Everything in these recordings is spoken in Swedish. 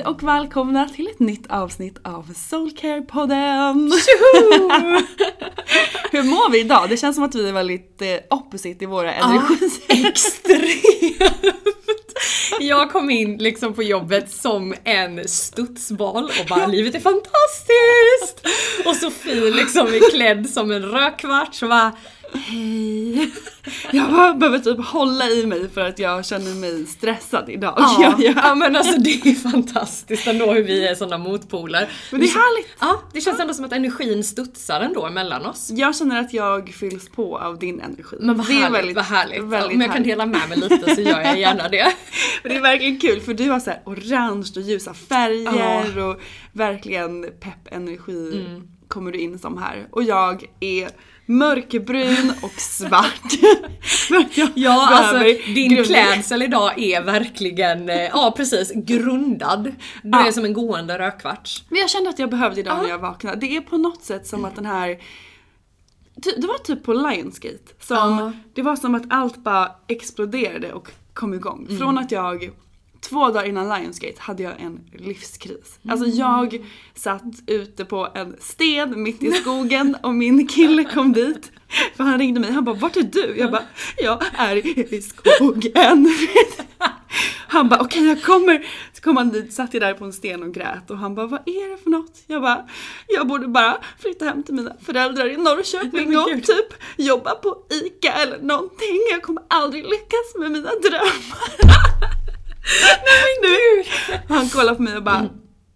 Hej och välkomna till ett nytt avsnitt av Soulcare-podden! Hur mår vi idag? Det känns som att vi är väldigt eh, opposite i våra energier. Extremt! Jag kom in liksom på jobbet som en studsboll och bara livet är fantastiskt! Och Sofie liksom är klädd som en rödkvart så bara Hej! Jag bara behöver typ hålla i mig för att jag känner mig stressad idag. Ja, ja men alltså det är fantastiskt ändå hur vi är sådana motpoler. Men det är härligt! Ja, det känns ändå som att energin studsar ändå mellan oss. Jag känner att jag fylls på av din energi. Men vad det är härligt, väldigt, vad härligt. väldigt Om jag kan härligt. dela med mig lite så gör jag gärna det. Men det är verkligen kul för du har så här orange och ljusa färger och verkligen pepp-energi Mm. kommer du in som här. Och jag är mörkbrun och svart. Ja, alltså din grundning. klädsel idag är verkligen, eh, ja precis, grundad. Du Ja. är som en gående rödkvarts. Men jag kände att jag behövde idag när jag vaknade. Det är på något sätt som att den här det var typ på Lionsgate. Som, Ja. Det var som att allt bara exploderade och kom igång. Mm. Från att jag två dagar innan Lionsgate hade jag en livskris. Alltså Mm. jag satt ute på en sten mitt i skogen och min kille kom dit. För han ringde mig, han bara vart är du? Jag bara jag är i skogen. Han bara okej jag kommer. Så kom han dit, satt jag där på en sten och grät och han bara vad är det för något? Jag bara jag borde bara flytta hem till mina föräldrar i Norrköping och typ jobba på ICA eller någonting. Jag kommer aldrig lyckas med mina drömmar. Nej men gud. Han kollar på mig och bara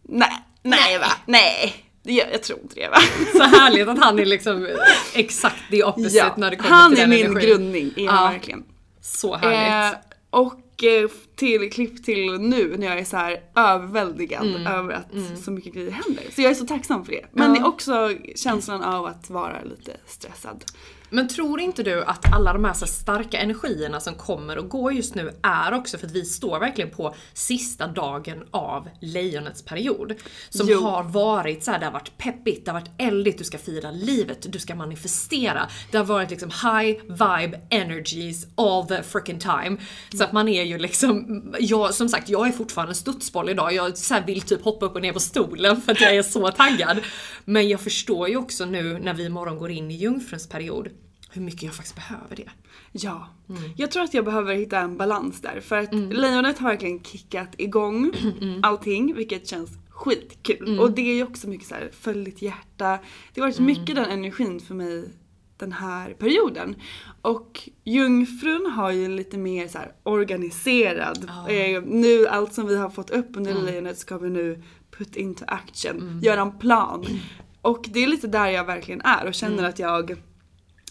nej, nej va, nej. Gör- Jag tror inte det va. Så härligt att han är liksom exakt the opposite Ja, när det kommer han till är den min energin. grundning, är han Ja. verkligen. Så härligt. Eh, och eh, till klipp till nu när jag är så här överväldigad Mm. över att så mycket grejer händer. Så jag är så tacksam för det. Men det är också känslan av att vara lite stressad. Men tror inte du att alla de här, så här starka energierna som kommer och går just nu är också för att vi står verkligen på sista dagen av lejonets period. Som Jo. har varit så här, det har varit peppigt, det har varit eldigt, du ska fira livet, du ska manifestera. Det har varit liksom high vibe energies all the freaking time. Så att man är ju liksom jag, som sagt, jag är fortfarande en studsboll idag. Jag så vill typ hoppa upp och ner på stolen för att jag är så taggad. Men jag förstår ju också nu när vi imorgon går in i jungfruns period hur mycket jag faktiskt behöver det. Ja. Mm. Jag tror att jag behöver hitta en balans där. För att lejonet har verkligen kickat igång Mm. allting, vilket känns skitkul. Och det är ju också mycket så här, följ ditt hjärta. Det har varit Mm. mycket den energin för mig den här perioden. Och jungfrun har ju lite mer så organiserad. Eh, nu allt som vi har fått upp under Mm. lejonet ska vi nu put into action. Göra en plan. Och det är lite där jag verkligen är och känner Mm. att jag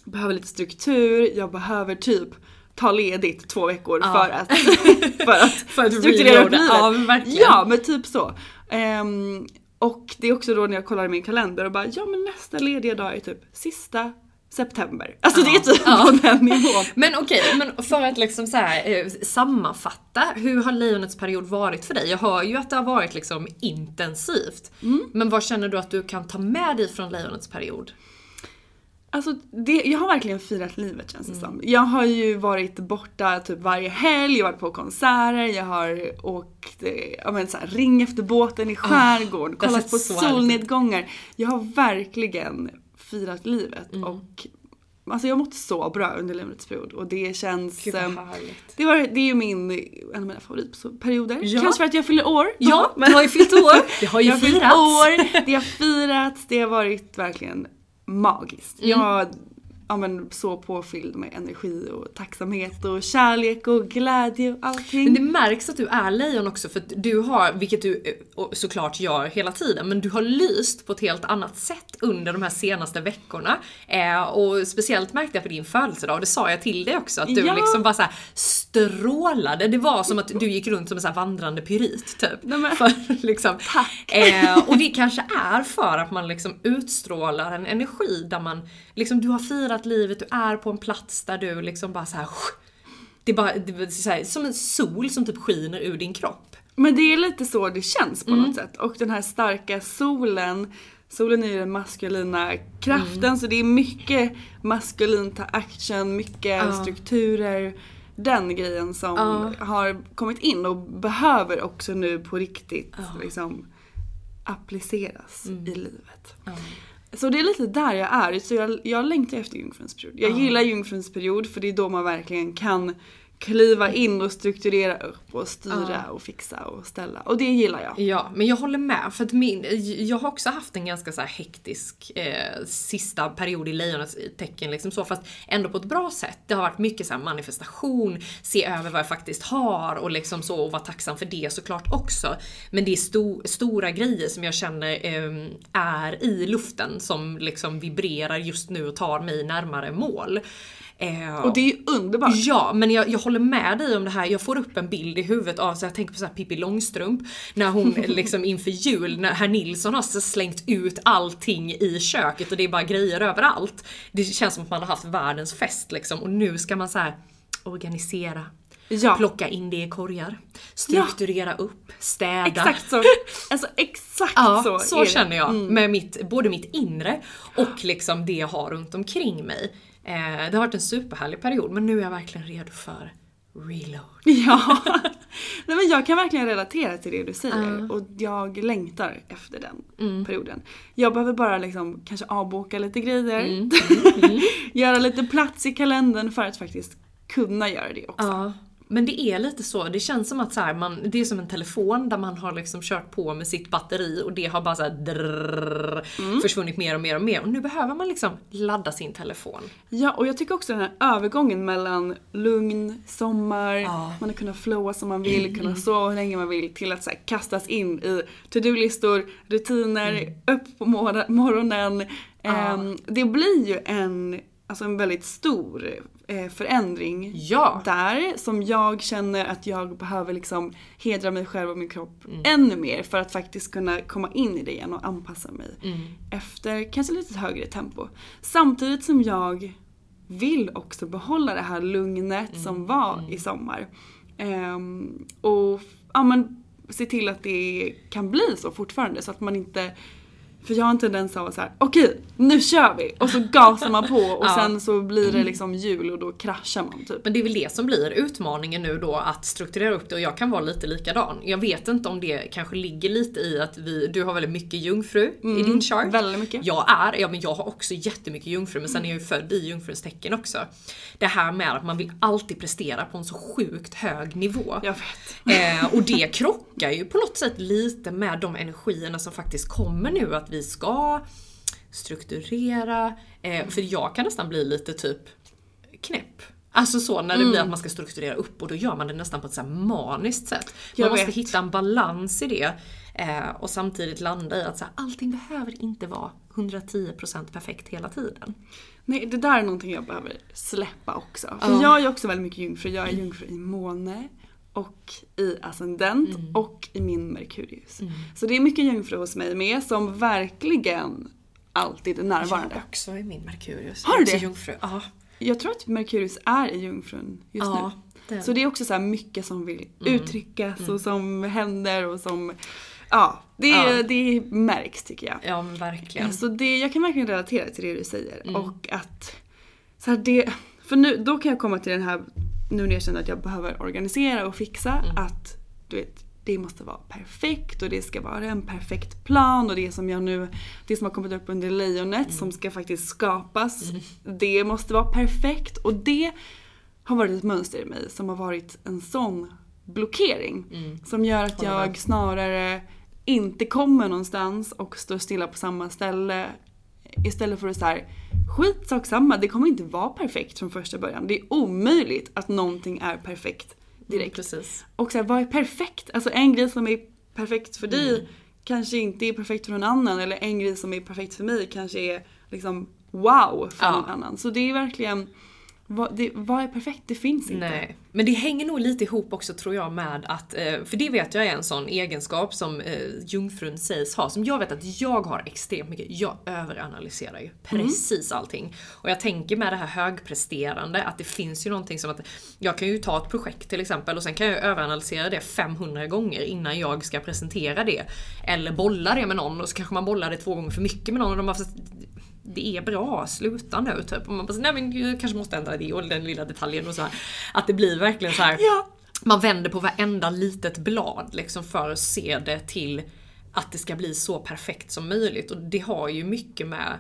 behöver lite struktur, jag behöver typ ta ledigt två veckor för att, för att, För att strukturera upp livet. Ja, verkligen. Ja men typ så. Ehm, och det är också då när jag kollar i min kalender och bara ja men nästa lediga dag är typ sista september. Alltså det är typ på den nivån. Men okej, men för att liksom så här, eh, sammanfatta, hur har lejonets period varit för dig? Jag hör ju att det har varit liksom intensivt. Mm. Men vad känner du att du kan ta med dig från lejonets period? Alltså det, jag har verkligen firat livet känns det som. Jag har ju varit borta typ varje helg, jag har varit på konserter, jag har åkt, eh, ja men så här, ring efter båten i skärgården, det har kollat på så härligt solnedgångar. Jag har verkligen firat livet och Alltså jag har mått så bra under livets period och det känns... Gud härligt. det, var, det är ju min, en av mina favoritperioder. Ja. Kanske för att jag fyller år. Ja, men- har ju fyllt år. Det har ju jag firats. år, det har firats, det har varit verkligen magiskt. Mm. Jag ja, men, så påfylld med energi och tacksamhet och kärlek och glädje och allting. Men det märks att du är lejon också för att du har, vilket du eh, såklart gör hela tiden, men du har lyst på ett helt annat sätt under de här senaste veckorna. Eh, och speciellt märkte jag på din födelsedag, och det sa jag till dig också, att du Ja. liksom bara så strålade. Det var som att du gick runt som en så här vandrande pyrit typ. Nej, För, liksom, Tack. Eh, och det kanske är för att man liksom utstrålar en energi där man, liksom du har firat livet, du är på en plats där du liksom bara så här. Det är bara det är så här, som en sol som typ skiner ur din kropp. Men det är lite så det känns på Mm. något sätt. Och den här starka solen, solen är ju den maskulina kraften Mm. så det är mycket maskulint action, mycket strukturer. Den grejen som har kommit in och behöver också nu på riktigt liksom appliceras Mm. i livet. Så det är lite där jag är. Så jag, jag längtar efter jungfruns period. Jag gillar jungfruns period för det är då man verkligen kan kliva in och strukturera upp och styra och fixa och ställa. Och det gillar jag. Ja, men jag håller med. För att min, jag har också haft en ganska så hektisk eh, sista period i lejonets tecken, liksom så, fast ändå på ett bra sätt. Det har varit mycket så manifestation, se över vad jag faktiskt har och liksom så och vara tacksam för det såklart också. Men det är sto, stora grejer som jag känner eh, är i luften som liksom vibrerar just nu och tar mig närmare mål. Eh, Och det är ju underbart. Ja, men jag, jag håller med dig om det här. Jag får upp en bild i huvudet av, så jag tänker på så här Pippi Långstrump, när hon liksom inför jul, när herr Nilsson har slängt ut allting i köket och det är bara grejer överallt. Det känns som att man har haft världens fest liksom och nu ska man så här organisera. Ja. Plocka in det i korgar, strukturera upp, städa. Exakt så. Alltså exakt Ja, så så, känner jag. Med mitt, både mitt inre och liksom det jag har runt omkring mig. Eh, det har varit en superhärlig period men nu är jag verkligen redo för reload. Ja. Nej, men jag kan verkligen relatera till det du säger och jag längtar efter den Mm. perioden. Jag behöver bara liksom kanske avboka lite grejer. Mm. Göra lite plats i kalendern för att faktiskt kunna göra det också. Ja. Men det är lite så, det känns som att så här, man, det är som en telefon där man har liksom kört på med sitt batteri och det har bara så här mm. försvunnit mer och mer och mer. Och nu behöver man liksom ladda sin telefon. Ja, och jag tycker också den här övergången mellan lugn, sommar, man har kunnat flowa som man vill, kunna sova hur länge man vill, till att så här, kastas in i to-do-listor, rutiner, upp på mor- morgonen. Um, det blir ju en, alltså en väldigt stor förändring Ja. där som jag känner att jag behöver liksom hedra mig själv och min kropp ännu mer för att faktiskt kunna komma in i det igen och anpassa mig efter kanske lite högre tempo. Samtidigt som jag vill också behålla det här lugnet som var i sommar. Ehm, och ja, men, se till att det kan bli så fortfarande så att man inte För jag har en tendens av att såhär, okej nu kör vi! Och så gasar man på och Ja. sen så blir det liksom jul och då kraschar man typ. Men det är väl det som blir utmaningen nu då att strukturera upp det och jag kan vara lite likadan. Jag vet inte om det kanske ligger lite i att vi, du har väldigt mycket jungfru i din chart. Mm, väldigt mycket. Jag är, ja men jag har också jättemycket jungfru men sen är jag ju född i jungfruns tecken också. Det här med att man vill alltid prestera på en så sjukt hög nivå. Jag vet. Eh, och det krockar ju på något sätt lite med de energierna som faktiskt kommer nu att vi ska strukturera. Eh, för jag kan nästan bli lite typ knäpp. Alltså så när det Mm. blir att man ska strukturera upp och då gör man det nästan på ett så här maniskt sätt. Man Jag måste vet. hitta en balans i det eh, och samtidigt landa i att så här, allting behöver inte vara 110% perfekt hela tiden. Nej det där är någonting jag behöver släppa också. För jag är också väldigt mycket jungfru. Jag är jungfru i måne och i ascendent och i min Merkurius. Så det är mycket jungfru hos mig med som verkligen alltid är närvarande. Jag också i min Merkurius. Har du det? Jungfru. Ja. Jag tror att Merkurius är i jungfrun just Ja, nu. är Så det är också så här mycket som vill uttryckas och som händer och som Ja, det, Ja. det märks tycker jag. ja verkligen. Så det, jag kan verkligen relatera till det du säger. Och att, så här, det, för nu, då kan jag komma till den här, nu när jag känner att jag behöver organisera och fixa, att du vet, det måste vara perfekt och det ska vara en perfekt plan och det som jag nu, det som har kommit upp under lejonet som ska faktiskt skapas, det måste vara perfekt och det har varit ett mönster i mig som har varit en sån blockering. Som gör att jag snarare inte kommer någonstans och står stilla på samma ställe. Istället för att så här, skit sak samma, det kommer inte vara perfekt från första början. Det är omöjligt att någonting är perfekt direkt. Precis. Och så här, vad är perfekt? Alltså en grej som är perfekt för dig kanske inte är perfekt för någon annan. Eller en grej som är perfekt för mig kanske är liksom wow för Ja. någon annan. Så det är verkligen, vad, det, vad är perfekt? Det finns inte. Nej. Men det hänger nog lite ihop också tror jag med att, eh, för det vet jag är en sån egenskap som eh, jungfrun sägs ha, som jag vet att jag har extremt mycket. Jag överanalyserar ju precis allting. Och jag tänker med det här högpresterande att det finns ju någonting som att jag kan ju ta ett projekt till exempel och sen kan jag överanalysera det 500 gånger innan jag ska presentera det. Eller bolla det med någon och så kanske man bollar det två gånger för mycket med någon och de bara "Fast det är bra, sluta nu typ. Och man bara, nej men jag kanske måste ändra det och den lilla detaljen och så här. Att det blir verkligen så här. Ja. Man vänder på varenda litet blad liksom för att se det till att det ska bli så perfekt som möjligt. Och det har ju mycket med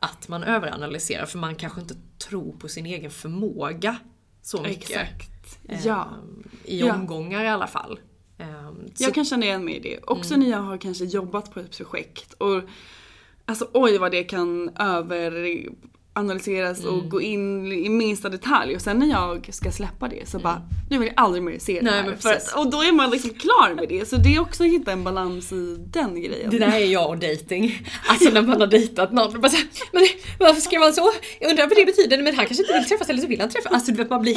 att man överanalyserar för man kanske inte tror på sin egen förmåga så mycket. Exakt. Eh, Ja. I Ja. omgångar i alla fall. Eh, så- Jag kan känna igen mig i det. Också när jag har kanske jobbat på ett projekt och alltså oj vad det kan över överanalyseras och gå in i minsta detalj och sen när jag ska släppa det så bara nu vill jag aldrig mer se det Nej, här. För, och då är man liksom klar med det så det är också att hitta en balans i den grejen. Det där är jag och dating. Alltså när man har dejtat någon bara såhär, men varför ska man så? Jag undrar vad det betyder, men han kanske inte vill träffas eller så vill han träffas. Alltså du vet man blir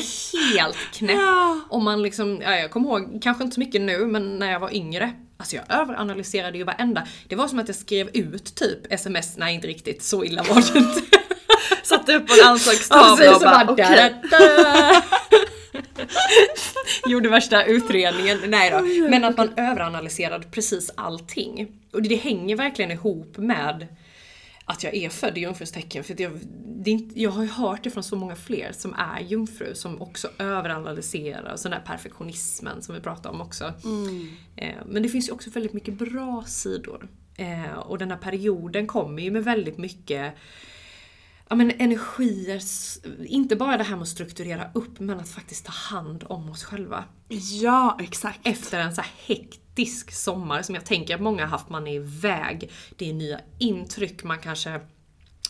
helt knäpp. Ja. Och man liksom, ja, jag kommer ihåg, kanske inte så mycket nu men när jag var yngre. Alltså jag överanalyserade ju varenda. Det var som att jag skrev ut typ sms, nej inte riktigt, så illa var det inte. Satte upp en anslagstavla och bara okej. da. Gjorde värsta utredningen. Nej då. Men att man överanalyserade precis allting. Och det, hänger verkligen ihop med att jag är född i jungfruns tecken. För jag, inte, jag har ju hört det från så många fler som är jungfru som också överanalyserar. Och sån där perfektionismen som vi pratade om också. Eh, men det finns ju också väldigt mycket bra sidor. Eh, och den här perioden kommer ju med väldigt mycket ja, men energier, inte bara det här med att strukturera upp men att faktiskt ta hand om oss själva. Ja exakt. Efter en så här hektisk sommar som jag tänker att många har haft, man är iväg, det är nya intryck, man kanske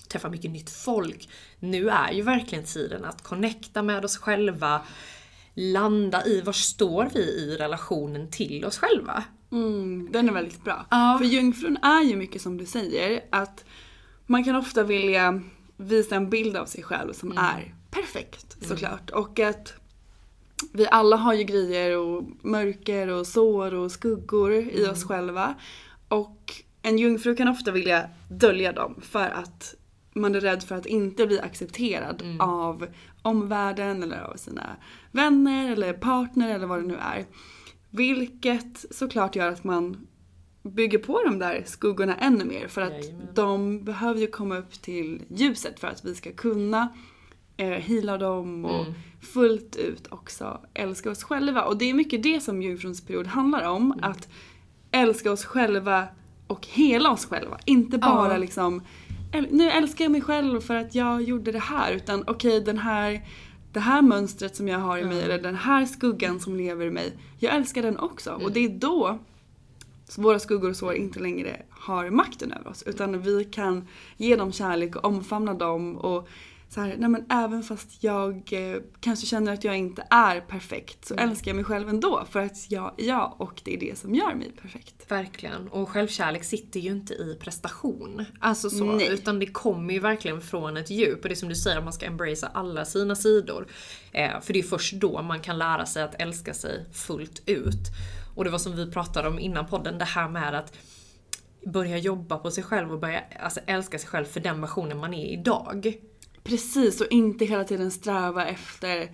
träffar mycket nytt folk. Nu är ju verkligen tiden att connecta med oss själva, landa i var står vi i relationen till oss själva. Mm, den är väldigt bra. Ja. För jungfrun är ju mycket som du säger att man kan ofta vilja visa en bild av sig själv som Mm. är perfekt såklart. Och att vi alla har ju grejer och mörker och sår och skuggor i Mm. oss själva. Och en jungfru kan ofta vilja dölja dem för att man är rädd för att inte bli accepterad Mm. av omvärlden eller av sina vänner eller partner eller vad det nu är. Vilket såklart gör att man bygger på de där skuggorna ännu mer för att Jajamän. de behöver ju komma upp till ljuset för att vi ska kunna eh, dem och Mm. fullt ut också älska oss själva. Och det är mycket det som jungfruns period handlar om. Mm. Att älska oss själva och hela oss själva. Inte bara Ja. liksom "Äl- nu älskar jag mig själv för att jag gjorde det här. Utan okej den här det här mönstret som jag har i mig eller den här skuggan som lever i mig. Jag älskar den också. Och det är då så våra skuggor och sår inte längre har makten över oss. Utan vi kan ge dem kärlek och omfamna dem. Och så här, nej men även fast jag eh, kanske känner att jag inte är perfekt så älskar jag mig själv ändå. För att jag är jag och det är det som gör mig perfekt. Verkligen. Och självkärlek sitter ju inte i prestation. Alltså så. Nej. Utan det kommer ju verkligen från ett djup. Och det är som du säger, att man ska embracea alla sina sidor. Eh, för det är först då man kan lära sig att älska sig fullt ut. Och det var som vi pratade om innan podden, det här med att börja jobba på sig själv och börja alltså, älska sig själv för den versionen man är idag. Precis, och inte hela tiden sträva efter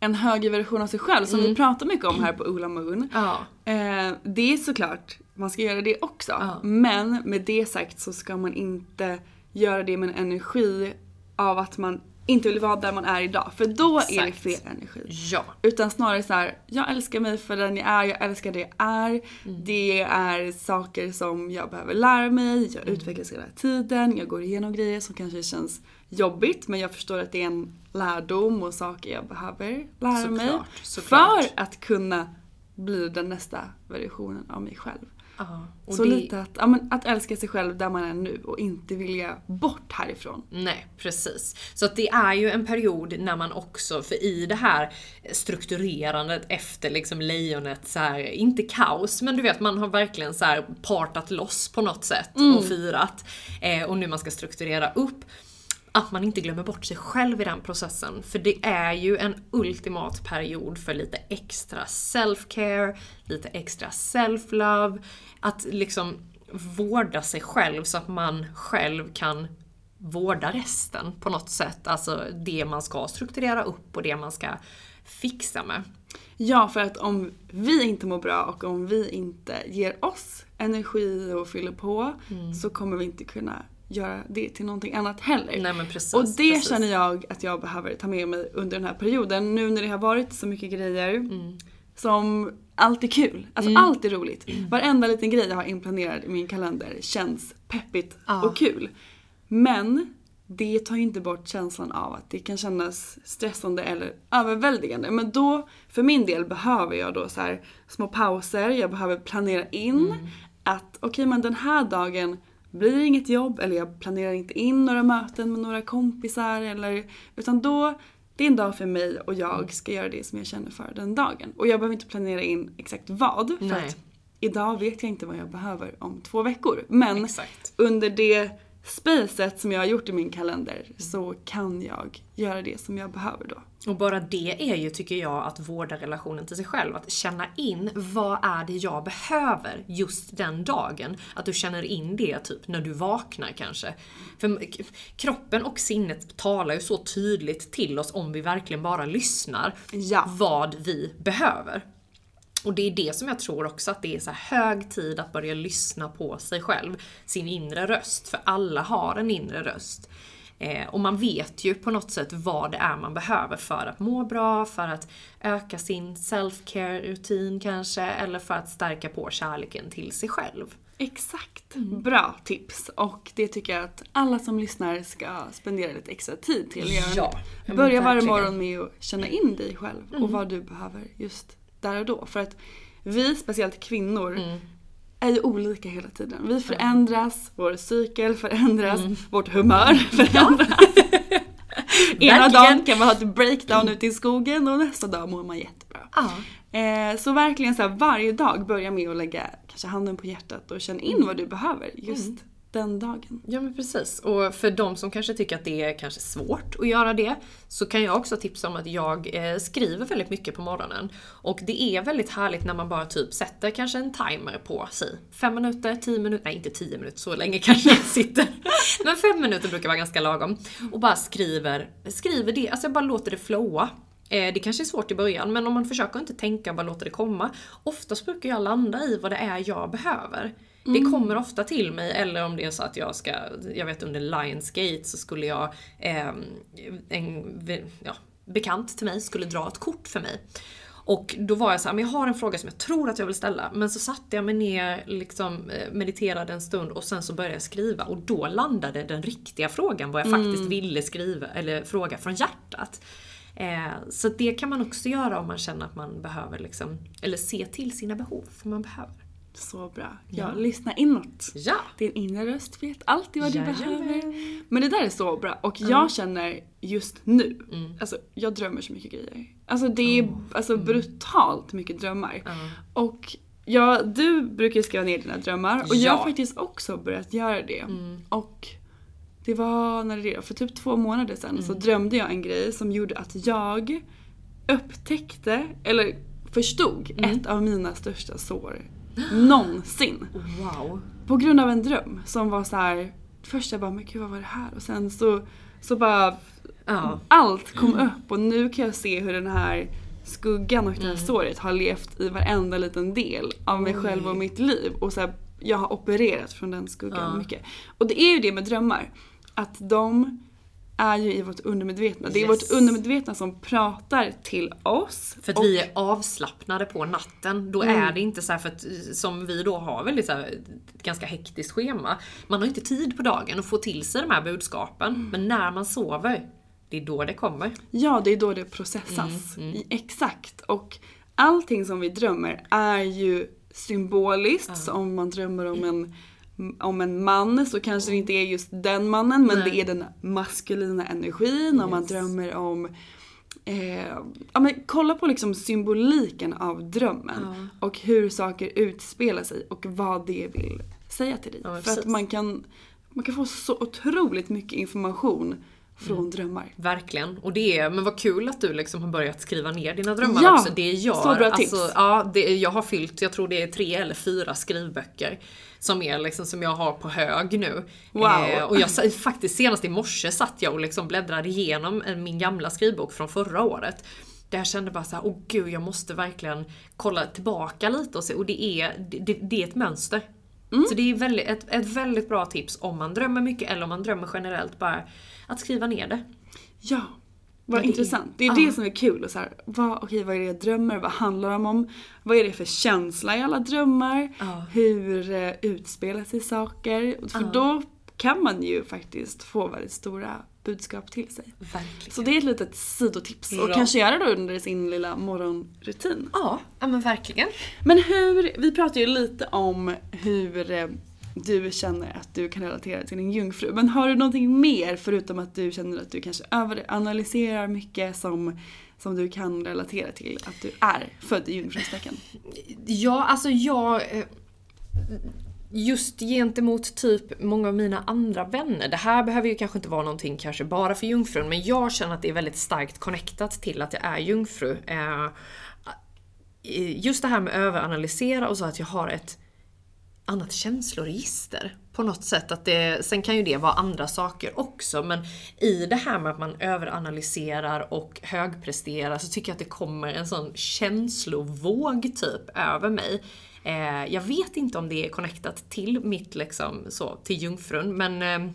en högre version av sig själv som vi pratar mycket om här på Ola Moon. Ja. Eh, det är såklart, man ska göra det också. Ja. Men med det sagt så ska man inte göra det med en energi av att man inte vill vara där man är idag. För då är det Exakt. fel energi. Ja. Utan snarare så här, jag älskar mig för den jag är, jag älskar det jag är. Det är saker som jag behöver lära mig, jag utvecklas hela tiden, jag går igenom grejer som kanske känns jobbigt men jag förstår att det är en lärdom och saker jag behöver lära mig. Såklart, såklart. För att kunna bli den nästa versionen av mig själv. Ja. Så det- lite att, ja, men, att älska sig själv där man är nu och inte vilja bort härifrån. Nej, precis. Så att det är ju en period när man också, för i det här strukturerandet efter liksom lejonet, så här, inte kaos, men du vet man har verkligen så här partat loss på något sätt och firat. Eh, och nu man ska strukturera upp. Att man inte glömmer bort sig själv i den processen. För det är ju en ultimat period för lite extra self-care, lite extra self-love. Att liksom vårda sig själv så att man själv kan vårda resten på något sätt. Alltså det man ska strukturera upp och det man ska fixa med. Ja, för att om vi inte mår bra och om vi inte ger oss energi och fyller på Mm. så kommer vi inte kunna göra det till någonting annat heller. Nej, precis, och det precis. känner jag att jag behöver ta med mig under den här perioden. Nu när det har varit så mycket grejer Mm. som allt är kul. Alltså allt är roligt. Varenda liten grej jag har inplanerad i min kalender känns peppigt Ja. och kul. Men det tar ju inte bort känslan av att det kan kännas stressande eller överväldigande. Men då, för min del, behöver jag då så här små pauser. Jag behöver planera in att okej men den här dagen blir inget jobb eller jag planerar inte in några möten med några kompisar eller utan då det är en dag för mig och jag ska göra det som jag känner för den dagen. Och jag behöver inte planera in exakt vad för Nej. att idag vet jag inte vad jag behöver om två veckor. Men Exakt. under det spacet som jag har gjort i min kalender så kan jag göra det som jag behöver då. Och bara det är ju, tycker jag, att vårda relationen till sig själv. Att känna in vad är det jag behöver just den dagen. Att du känner in det typ när du vaknar kanske. För kroppen och sinnet talar ju så tydligt till oss om vi verkligen bara lyssnar. Ja. Vad vi behöver. Och det är det som jag tror också att det är så hög tid att börja lyssna på sig själv, sin inre röst. För alla har en inre röst. Eh, och man vet ju på något sätt vad det är man behöver för att må bra, för att öka sin self-care rutin kanske, eller för att stärka på kärleken till sig själv. Exakt. Bra tips. Och det tycker jag att alla som lyssnar ska spendera lite extra tid till. Ja, Börja varje morgon med att känna in dig själv och vad du behöver just där och då. För att vi, speciellt kvinnor, är ju olika hela tiden. Vi förändras, vår cykel förändras, vårt humör förändras. Ena dagen kan man ha ett breakdown ute i skogen och nästa dag mår man jättebra. Ja. Eh, så verkligen så här, varje dag börja med att lägga kanske handen på hjärtat och känna in vad du behöver just den dagen. Ja men precis. Och för de som kanske tycker att det är kanske svårt att göra det, så kan jag också tipsa om att jag eh, skriver väldigt mycket på morgonen. Och det är väldigt härligt när man bara typ sätter kanske en timer på sig. Fem minuter, tio minuter, nej inte tio minuter, så länge kanske jag sitter. Men fem minuter brukar vara ganska lagom. Och bara skriver, skriver det, alltså jag bara låter det flowa. Eh, det kanske är svårt i början, men om man försöker inte tänka, och bara låter det komma. Oftast brukar jag landa i vad det är jag behöver. Det kommer ofta till mig, eller om det är så att jag ska, jag vet under Lionsgate så skulle jag, eh, en ja, bekant till mig skulle dra ett kort för mig. Och då var jag så här, men jag har en fråga som jag tror att jag vill ställa. Men så satte jag mig ner, liksom eh, mediterade en stund och sen så började jag skriva. Och då landade den riktiga frågan, vad jag faktiskt ville skriva, eller fråga från hjärtat. Eh, så det kan man också göra om man känner att man behöver liksom, eller se till sina behov, för man behöver. Så bra. Ja, lyssna inåt. Ja! Din inre röst vet alltid vad du Jajamän. behöver. Men det där är så bra och jag känner just nu, Mm. alltså jag drömmer så mycket grejer. Alltså det är alltså Mm. brutalt mycket drömmar. Och ja, du brukar skriva ner dina drömmar och jag Ja. har faktiskt också börjat göra det. Mm. Och det var, när det för typ två månader sedan Mm. så drömde jag en grej som gjorde att jag upptäckte, eller förstod, Mm. ett av mina största sår någonsin. Wow. På grund av en dröm som var så här. Först jag bara, men gud vad var det här? Och sen så, så bara Ja. allt kom upp och nu kan jag se hur den här skuggan och det här Mm. såret har levt i varenda liten del av mig själv och mitt liv. Och så här, jag har opererat från den skuggan mycket. Och det är ju det med drömmar. Att de är ju i vårt undermedvetna. Det är Yes. vårt undermedvetna som pratar till oss. För att och- vi är avslappnade på natten. Då Mm. är det inte så här för att som vi då har väldigt så här, ett ganska hektiskt schema. Man har inte tid på dagen att få till sig de här budskapen. Mm. Men när man sover, det är då det kommer. Ja, det är då det processas. Mm, I, exakt. Och allting som vi drömmer är ju symboliskt. Så om man drömmer om en, om en man så kanske det inte är just den mannen men Nej. det är den maskulina energin. Om man Yes. drömmer om Eh, ja, men kolla på liksom symboliken av drömmen och hur saker utspelar sig och vad det vill säga till dig. Ja, För att man kan, man kan få så otroligt mycket information från Mm. drömmar. Verkligen. Och det är, men vad kul att du liksom har börjat skriva ner dina drömmar Ja, också. Det jag, så bra tips. Alltså, ja, det, jag har fyllt, jag tror det är tre eller fyra skrivböcker. Som är liksom som jag har på hög nu. Wow. och jag faktiskt senast i morse satt jag och liksom bläddrade igenom eh, min gamla skrivbok från förra året. Där jag kände bara så här, åh gud jag måste verkligen kolla tillbaka lite och se. Och det är, det, det är ett mönster. Mm. Så det är väldigt, ett, ett väldigt bra tips om man drömmer mycket eller om man drömmer generellt bara att skriva ner det. Ja, vad det är- intressant. Det är ja. det som är kul. Och så här, vad, okej, vad är det jag drömmer? Vad handlar de om? Vad är det för känsla i alla drömmar? Ja. Hur eh, utspelar sig saker? För då kan man ju faktiskt få väldigt stora budskap till sig. Verkligen. Så det är ett litet sidotips. Och Bra. kanske göra det under sin lilla morgonrutin. Ja, ja men verkligen. Men hur, vi pratade ju lite om hur eh, du känner att du kan relatera till din jungfru. Men har du någonting mer förutom att du känner att du kanske överanalyserar mycket som, som du kan relatera till att du är född i jungfrustecken? Ja, alltså jag... Eh, just gentemot typ många av mina andra vänner. Det här behöver ju kanske inte vara någonting kanske bara för jungfrun, men jag känner att det är väldigt starkt connectat till att jag är jungfru. Eh, eh, just det här med överanalysera och så att jag har ett annat känsloregister på något sätt. Att det, sen kan ju det vara andra saker också men i det här med att man överanalyserar och högpresterar så tycker jag att det kommer en sån känslovåg typ över mig. Eh, jag vet inte om det är connectat till mitt liksom så, till jungfrun men eh,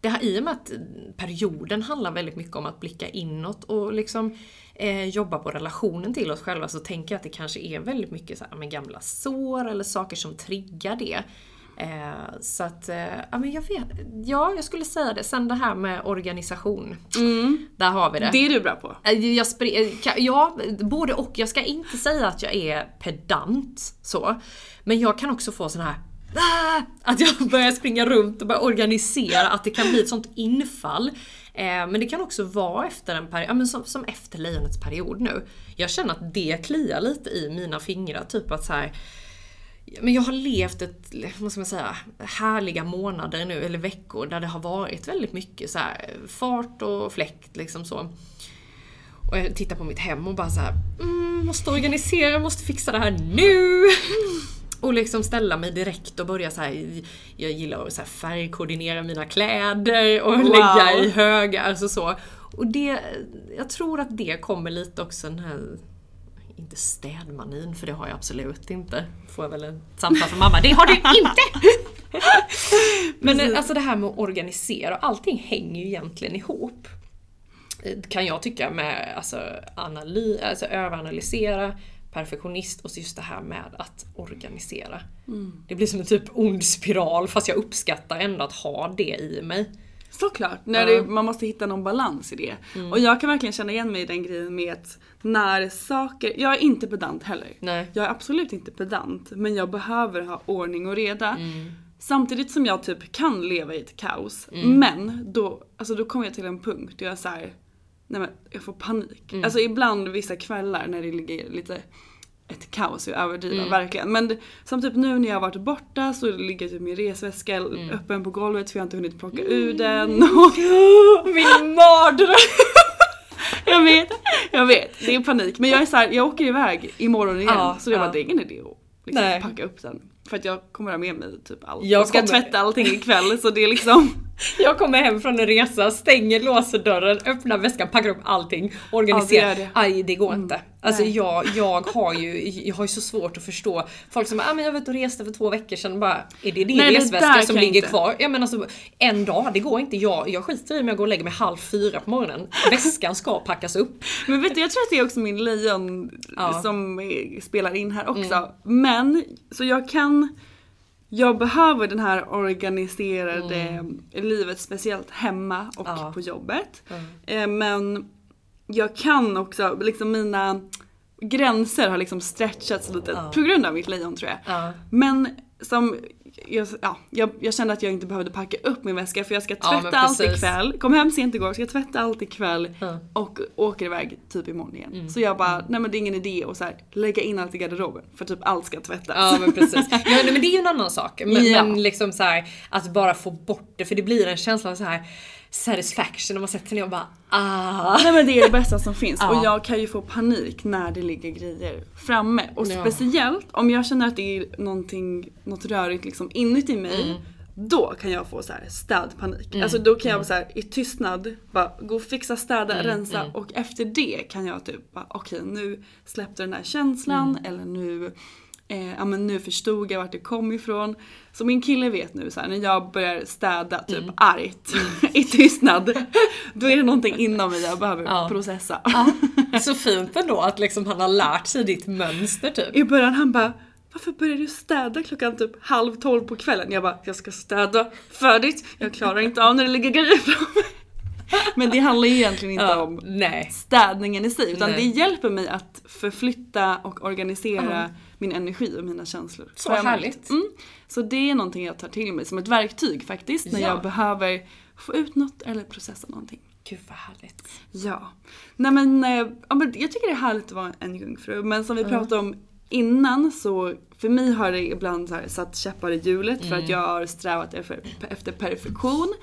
det här, I och med att perioden handlar väldigt mycket om att blicka inåt och liksom eh, jobba på relationen till oss själva så tänker jag att det kanske är väldigt mycket så här, med gamla sår eller saker som triggar det. Eh, så att, eh, ja men jag vet, ja jag skulle säga det. Sen det här med organisation. Där har vi det. Det är du bra på. Eh, Jag eh, ja, både och. Jag ska inte säga att jag är pedant så. Men jag kan också få sån här "Ah!" att jag börjar springa runt och börja organisera, att det kan bli ett sånt infall. Eh, men det kan också vara efter en period, ja, men som, som efter lejonets period nu. Jag känner att det kliar lite i mina fingrar, typ att så här. Men jag har levt ett, vad ska man säga, härliga månader nu, eller veckor, där det har varit väldigt mycket så här, fart och fläkt liksom så. Och jag tittar på mitt hem och bara så här, mm, måste organisera, måste fixa det här nu! Och liksom ställa mig direkt och börja så här. jag gillar att så färgkoordinera mina kläder och Wow. lägga i högar, alltså så. Och det, jag tror att det kommer lite också den här inte städmanin, för det har jag absolut inte. Får jag väl ett samtal från mamma, det har du inte! Men alltså det här med att organisera, allting hänger ju egentligen ihop. Kan jag tycka med alltså, analy, alltså överanalysera, perfektionist och så just det här med att organisera. Det blir som en typ ond spiral fast jag uppskattar ändå att ha det i mig. Såklart, när det, man måste hitta någon balans i det. Mm. Och jag kan verkligen känna igen mig i den grejen med att när saker, jag är inte pedant heller. Nej. Jag är absolut inte pedant men jag behöver ha ordning och reda. Mm. Samtidigt som jag typ kan leva i ett kaos. Mm. Men då, alltså då kommer jag till en punkt där jag är så här, nej men jag får panik. Mm. Alltså ibland vissa kvällar när det ligger lite ett kaos, jag överdriver Mm. verkligen. Men det- som typ nu när jag har varit borta så ligger typ min resväska Mm. öppen på golvet för jag har inte hunnit plocka ur den. Och Min mardröm! jag vet, jag vet. Det är panik. Men jag är så här, jag åker iväg imorgon igen. Ja, så det var ja. ingen idé att liksom packa upp den. För att jag kommer ha med mig typ allt. Jag Jag ska kommer- tvätta allting ikväll så det är liksom Jag kommer hem från en resa, stänger, låser dörren, öppnar väskan, packar upp allting, organiserar. Ja, det det. Aj, det går inte. Alltså jag, jag har ju jag har ju så svårt att förstå folk som bara, ah, men jag var ute och reste för två veckor sedan. Bara, är det din resväska som ligger inte. kvar? Ja men alltså en dag, det går inte. Jag, jag skiter i om jag går och lägger mig halv fyra på morgonen. Väskan ska packas upp. Men vet du, jag tror att det är också min lejon Ja. Mm. som eh, spelar in här också. Men, så jag kan jag behöver den här organiserade livet, speciellt hemma och Mm. Ja. på jobbet. Eh, Men jag kan också, liksom mina gränser har liksom stretchats lite Ja. på grund av mitt lejon tror jag. Ja. Men som, jag, ja, jag, jag kände att jag inte behövde packa upp min väska för jag ska Ja, tvätta allt precis. ikväll. Kom hem sent igår, ska tvätta allt ikväll Ja. och åker iväg typ imorgon igen. Mm. Så jag bara, nej men det är ingen idé att så här, lägga in allt i garderoben för typ allt ska tvättas. Ja men precis. Ja, nej, men det är ju en annan sak. Men, Ja. men liksom så här, att bara få bort det för det blir en känsla av så här satisfaction när man sätter sig ner och bara ah. Nej men det är det bästa som finns Ja. och jag kan ju få panik när det ligger grejer framme. Och Ja. speciellt om jag känner att det är någonting, något rörigt liksom inuti mig. Mm. Då kan jag få så här städpanik. Alltså då kan jag så här, i tystnad bara gå och fixa, städa, Mm, rensa och efter det kan jag typ bara okej nu släppte den här känslan Mm. eller nu Eh, ja men nu förstod jag vart det kom ifrån. Så min kille vet nu så här, när jag börjar städa typ Mm. argt i tystnad. Då är det någonting inom mig jag behöver Ja. processa. Så fint ändå att liksom han har lärt sig ditt mönster typ. I början han bara varför börjar du städa klockan typ halv tolv på kvällen? Jag bara, jag ska städa färdigt. Jag klarar inte av när det ligger grejer framme. Men det handlar ju egentligen inte Ja, om nej. städningen i sig utan Nej. det hjälper mig att förflytta och organisera min energi och mina känslor. Så härligt. Mm. Så det är någonting jag tar till mig som ett verktyg faktiskt när Ja. jag behöver få ut något eller processa någonting. Gud vad härligt. Ja. Nej men, eh, ja, men jag tycker det är härligt att vara en jungfru men som vi pratade om innan så för mig har det ibland så här satt käppar i hjulet för Mm. att jag har strävat efter, efter perfektion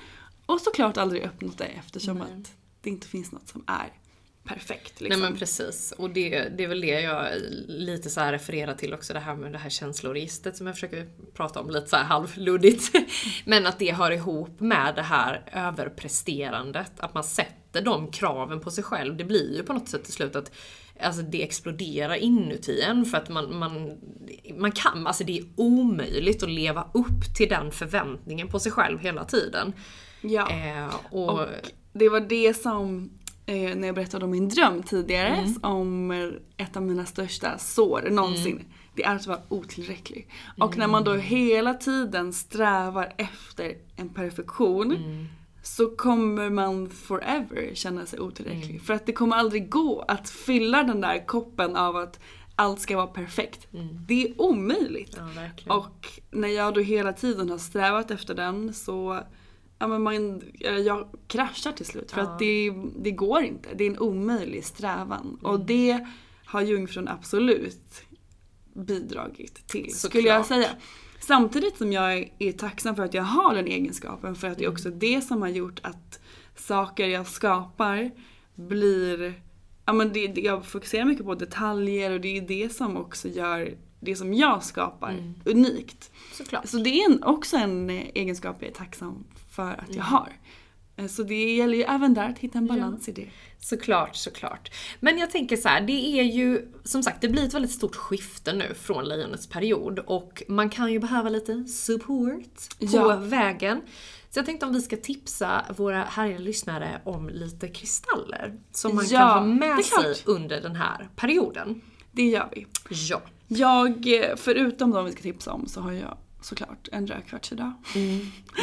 och såklart aldrig uppnått det eftersom att det inte finns något som är perfekt. Liksom. Nej men precis. Och det, det är väl det jag lite så här refererar till också, det här med det här känsloregistret som jag försöker prata om lite så här halvluddigt. Men att det hör ihop med det här överpresterandet, att man sätter de kraven på sig själv. Det blir ju på något sätt till slut att Alltså det exploderar inuti en för att man, man, man kan, alltså det är omöjligt att leva upp till den förväntningen på sig själv hela tiden. Ja. Eh, och, Och det var det som, eh, när jag berättade om min dröm tidigare, Mm. om ett av mina största sår någonsin. Mm. Det är att vara otillräcklig. Och när man då hela tiden strävar efter en perfektion Mm. så kommer man forever känna sig otillräcklig. Mm. För att det kommer aldrig gå att fylla den där koppen av att allt ska vara perfekt. Det är omöjligt. Mm. ja. Och när jag då hela tiden har strävat efter den så ja, men man, eller jag kraschar till slut. För Ja. att det, det går inte. Det är en omöjlig strävan. Och det har jungfrun absolut bidragit till, skulle jag Såklart. säga. Samtidigt som jag är, tacksam för att jag har den egenskapen. För att det är också det som har gjort att saker jag skapar blir Ja, men det, jag fokuserar mycket på detaljer och det är det som också gör det som jag skapar unikt. Såklart. Så det är en, också en eh, egenskap jag är tacksam för att jag har. Eh, Så det gäller ju även där att hitta en balans i det. Såklart, såklart. Men jag tänker så här, det är ju som sagt, det blir ett väldigt stort skifte nu från lejonets period och man kan ju behöva lite support på Ja. vägen. Så jag tänkte om vi ska tipsa våra härliga lyssnare om lite kristaller som man Ja, kan ha med sig under den här perioden. Det gör vi. Ja. Jag, eh, förutom de vi ska tipsa om, så har jag såklart en rödkvarts idag.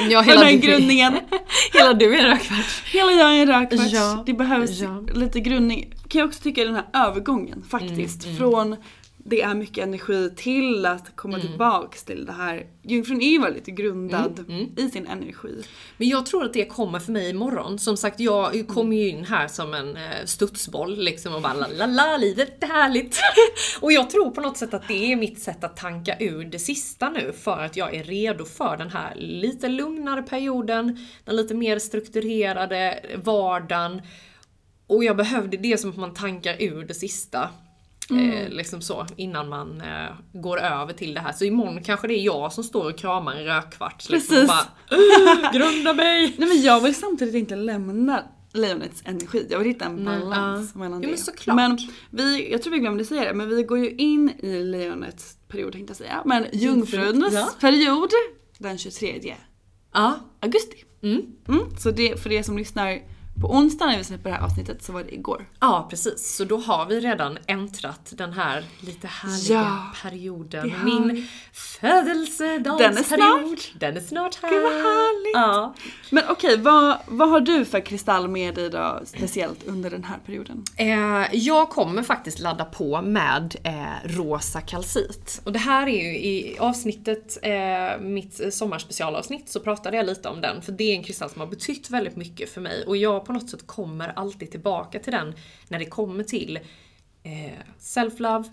ja För den grundningen. hela du är en rödkvarts. Hela dagen är rödkvarts. Ja, Det behövs ja. lite grundning. Kan jag också tycka den här övergången faktiskt. Mm, Från det är mycket energi till att komma Mm. tillbaks till det här. Jungfrun är ju väldigt grundad Mm, i sin energi. Men jag tror att det kommer för mig imorgon. Som sagt, jag kom ju in här som en eh, studsboll liksom och bara la la la, livet är härligt. och jag tror på något sätt att det är mitt sätt att tanka ur det sista nu för att jag är redo för den här lite lugnare perioden, den lite mer strukturerade vardagen. Och jag behövde det som att man tankar ur det sista. Eh, liksom så, innan man eh, går över till det här. Så imorgon kanske det är jag som står och kramar en rödkvarts. Liksom, Precis. bara, "Ugh, grunda mig! Nej men jag vill samtidigt inte lämna lejonets energi. Jag vill hitta en balans ja. mellan Jo, det. men såklart. Men vi, jag tror vi glömde säga det, men vi går ju in i lejonets period tänkte jag säga. Men jungfruns ja. period den 23 Ja, augusti. Mm. Mm, så det, för er som lyssnar på onsdag när vi släpper det här avsnittet så var det igår. Ja, precis. Så då har vi redan äntrat den här lite härliga Ja, perioden. är Min födelsedagsperiod. Den är snart. Den är snart här. Gud vad härligt! Ja. Men okej, vad, vad har du för kristall med dig då speciellt under den här perioden? Eh, jag kommer faktiskt ladda på med eh, rosa kalcit. Och det här är ju i avsnittet, eh, mitt sommarspecialavsnitt, så pratade jag lite om den. För det är en kristall som har betytt väldigt mycket för mig. Och jag på något sätt kommer alltid tillbaka till den när det kommer till eh, self-love,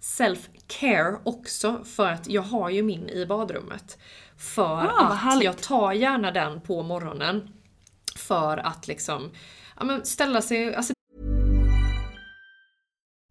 self-care också. För att jag har ju min i badrummet. För Ah, att härligt. jag tar gärna den på morgonen. För att liksom ja, men ställa sig, alltså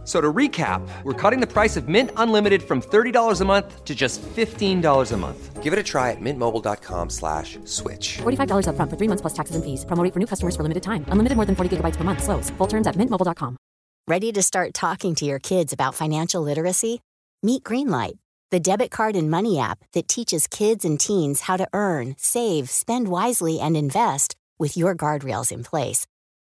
F- So to recap, we're cutting the price of Mint Unlimited from $30 a month to just $15 a month. Give it a try at mintmobile.com slash switch. $45 upfront for three months plus taxes and fees. Promo rate for new customers for limited time. Unlimited more than 40 gigabytes per month. Slows. Full terms at mintmobile.com. Ready to start talking to your kids about financial literacy? Meet Greenlight, the debit card and money app that teaches kids and teens how to earn, save, spend wisely, and invest with your guardrails in place.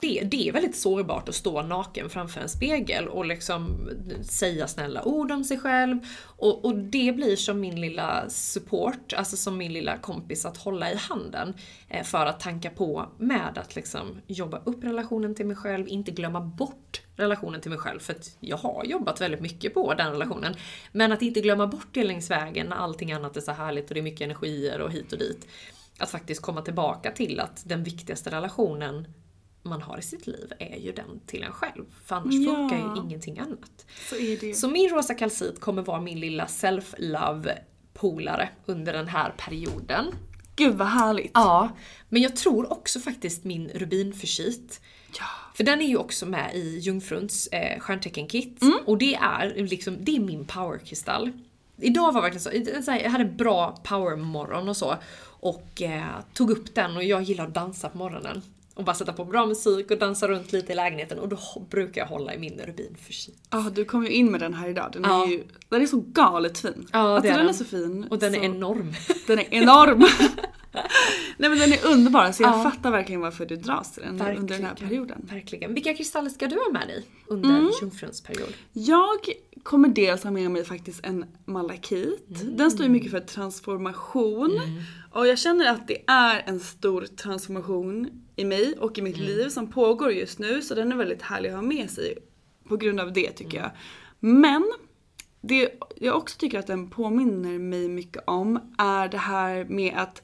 Det, det är väldigt sårbart att stå naken framför en spegel och liksom säga snälla ord om sig själv. Och, och det blir som min lilla support, alltså som min lilla kompis att hålla i handen. Eh, för att tanka på med att liksom jobba upp relationen till mig själv, inte glömma bort relationen till mig själv. För att jag har jobbat väldigt mycket på den relationen. Men att inte glömma bort det längs vägen när allting annat är så härligt och det är mycket energier och hit och dit. Att faktiskt komma tillbaka till att den viktigaste relationen man har i sitt liv är ju den till en själv. För annars Ja. funkar ju ingenting annat. Så. Så min rosa kalcit kommer vara min lilla self-love polare under den här perioden. Gud vad härligt. Ja, men jag tror också faktiskt min rubinförsit. Ja. För den är ju också med i Jungfruns eh, stjärntecken-kit. Mm. Och det är liksom, det är min powerkristall. Idag var verkligen så, så här, jag hade en bra powermorgon och så. Och eh, tog upp den och jag gillar att dansa på morgonen. Och bara sätta på bra musik och dansa runt lite i lägenheten och då brukar jag hålla i min rubinförsit. Ja, du kom ju in med den här idag. Den Ja. är ju den är så galet fin. Ja, alltså, det är den är den. så fin. Och den så, är enorm. Den är enorm. Nej men den är underbar så jag Ja. fattar verkligen varför du dras till den under den här Verkligen. perioden. Verkligen. Vilka kristaller ska du ha med dig under Mm. Jungfruns period? Jag kommer dels ha med mig faktiskt en malakit. Mm. Den står ju mycket för transformation. Och jag känner att det är en stor transformation i mig och i mitt Mm. liv som pågår just nu. Så den är väldigt härlig att ha med sig på grund av det tycker Mm. jag. Men det jag också tycker att den påminner mig mycket om är det här med att,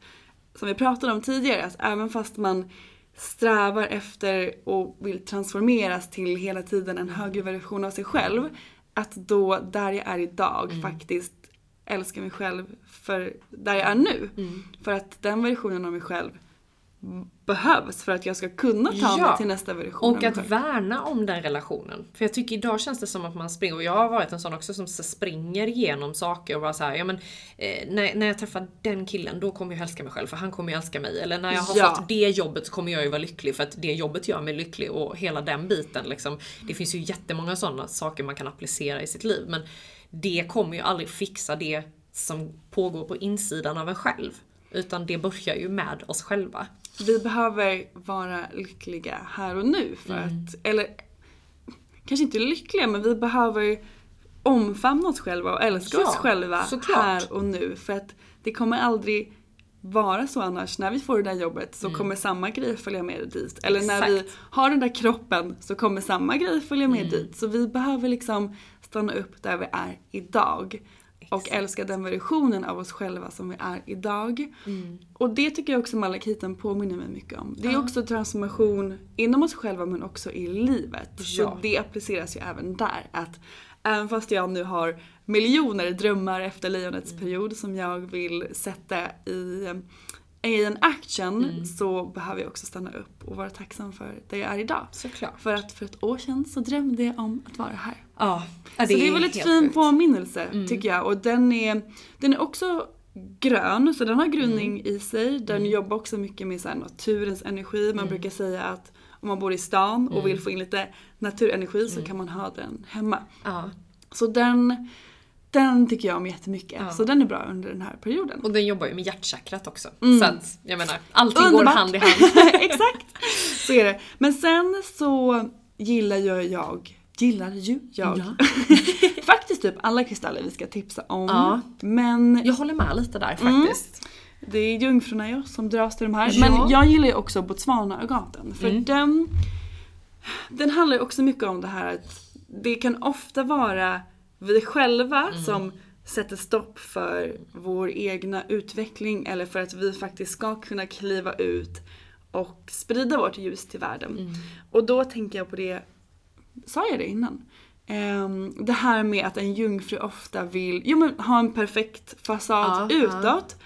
som vi pratade om tidigare, att även fast man strävar efter och vill transformeras till hela tiden en högre version av sig själv, att då där jag är idag Mm. faktiskt älska mig själv för där jag är nu. Mm. För att den versionen av mig själv behövs för att jag ska kunna ta mig till nästa version Och att själv. värna om den relationen. För jag tycker idag känns det som att man springer, och jag har varit en sån också som springer igenom saker och bara såhär, ja men eh, när, när jag träffar den killen då kommer jag älska mig själv för han kommer ju älska mig. Eller när jag har Ja. fått det jobbet så kommer jag ju vara lycklig för att det jobbet gör mig lycklig och hela den biten liksom. Det finns ju jättemånga sådana saker man kan applicera i sitt liv men det kommer ju aldrig fixa det som pågår på insidan av en själv. Utan det börjar ju med oss själva. Vi behöver vara lyckliga här och nu för Mm. att, eller kanske inte lyckliga men vi behöver omfamna oss själva och älska Ja, oss själva såklart. här och nu för att det kommer aldrig vara så annars. När vi får det där jobbet så kommer samma grej följa med dit. Eller när vi Mm. Exakt. har den där kroppen så kommer samma grej följa med Mm. dit. Så vi behöver liksom stanna upp där vi är idag. Och älska den versionen av oss själva som vi är idag. Mm. Och det tycker jag också malakiten påminner mig mycket om. Det är Ja. också transformation inom oss själva men också i livet. Ja. Så det appliceras ju även där. Att även fast jag nu har miljoner drömmar efter lejonets Mm. period som jag vill sätta i, i en action Mm. så behöver jag också stanna upp och vara tacksam för där jag är idag. Såklart. För att för ett år sedan så drömde jag om att vara här. Ja, så det är väl ett fin sjukt. påminnelse Mm. tycker jag. Och den är, den är också grön, så den har grundning Mm. i sig. Den jobbar också mycket med så här naturens energi. Man brukar säga att om man bor i stan och Mm. vill få in lite naturenergi så kan man ha den hemma. Ja. Så den, den tycker jag om jättemycket. Ja. Så den är bra under den här perioden. Och den jobbar ju med hjärtchakrat också. Mm. Så att, jag menar, allting går Underbart. hand i hand. Exakt! Så är det. Men sen så gillar ju jag, gillar ju jag, faktiskt typ alla kristaller vi ska tipsa om. Ja. Men Jag håller med lite där Mm. faktiskt. det är jungfrurna jag som dras till de här. Ja. Men jag gillar ju också Botswana-agaten. För Mm. den, den handlar ju också mycket om det här att det kan ofta vara vi själva Mm. som sätter stopp för vår egna utveckling eller för att vi faktiskt ska kunna kliva ut och sprida vårt ljus till världen. Mm. Och då tänker jag på det, sa jag det innan? Ehm, det här med att en jungfru ofta vill jo, men, ha en perfekt fasad Ja, utåt.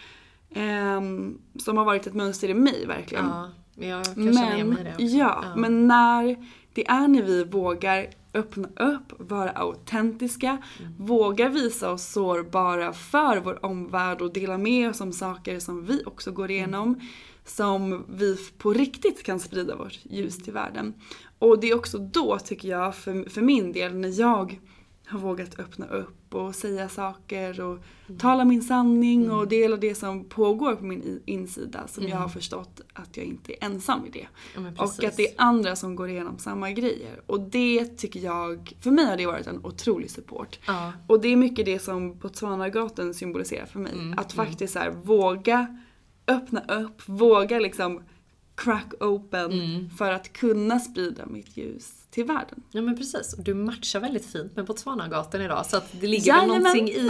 ehm, som har varit ett mönster i mig verkligen. Ja, men jag kan känna igen Men, mig i det också. ja, men när det är när vi vågar öppna upp, vara autentiska, Mm. vågar visa oss sårbara för vår omvärld och dela med oss om saker som vi också går igenom. Som vi på riktigt kan sprida vårt ljus till världen. Och det är också då tycker jag, för, för min del, när jag har vågat öppna upp och säga saker och tala min sanning och dela det som pågår på min insida som jag har förstått att jag inte är ensam i det. Ja, och att det är andra som går igenom samma grejer. Och det tycker jag, för mig har det varit en otrolig support. Ja. Och det är mycket det som Botswanagaten symboliserar för mig. Mm, att faktiskt så här, våga öppna upp, våga liksom crack open Mm. för att kunna sprida mitt ljus till världen. Ja men precis, och du matchar väldigt fint med Botswanagatan idag så att det ligger väl Jajamän. någonting i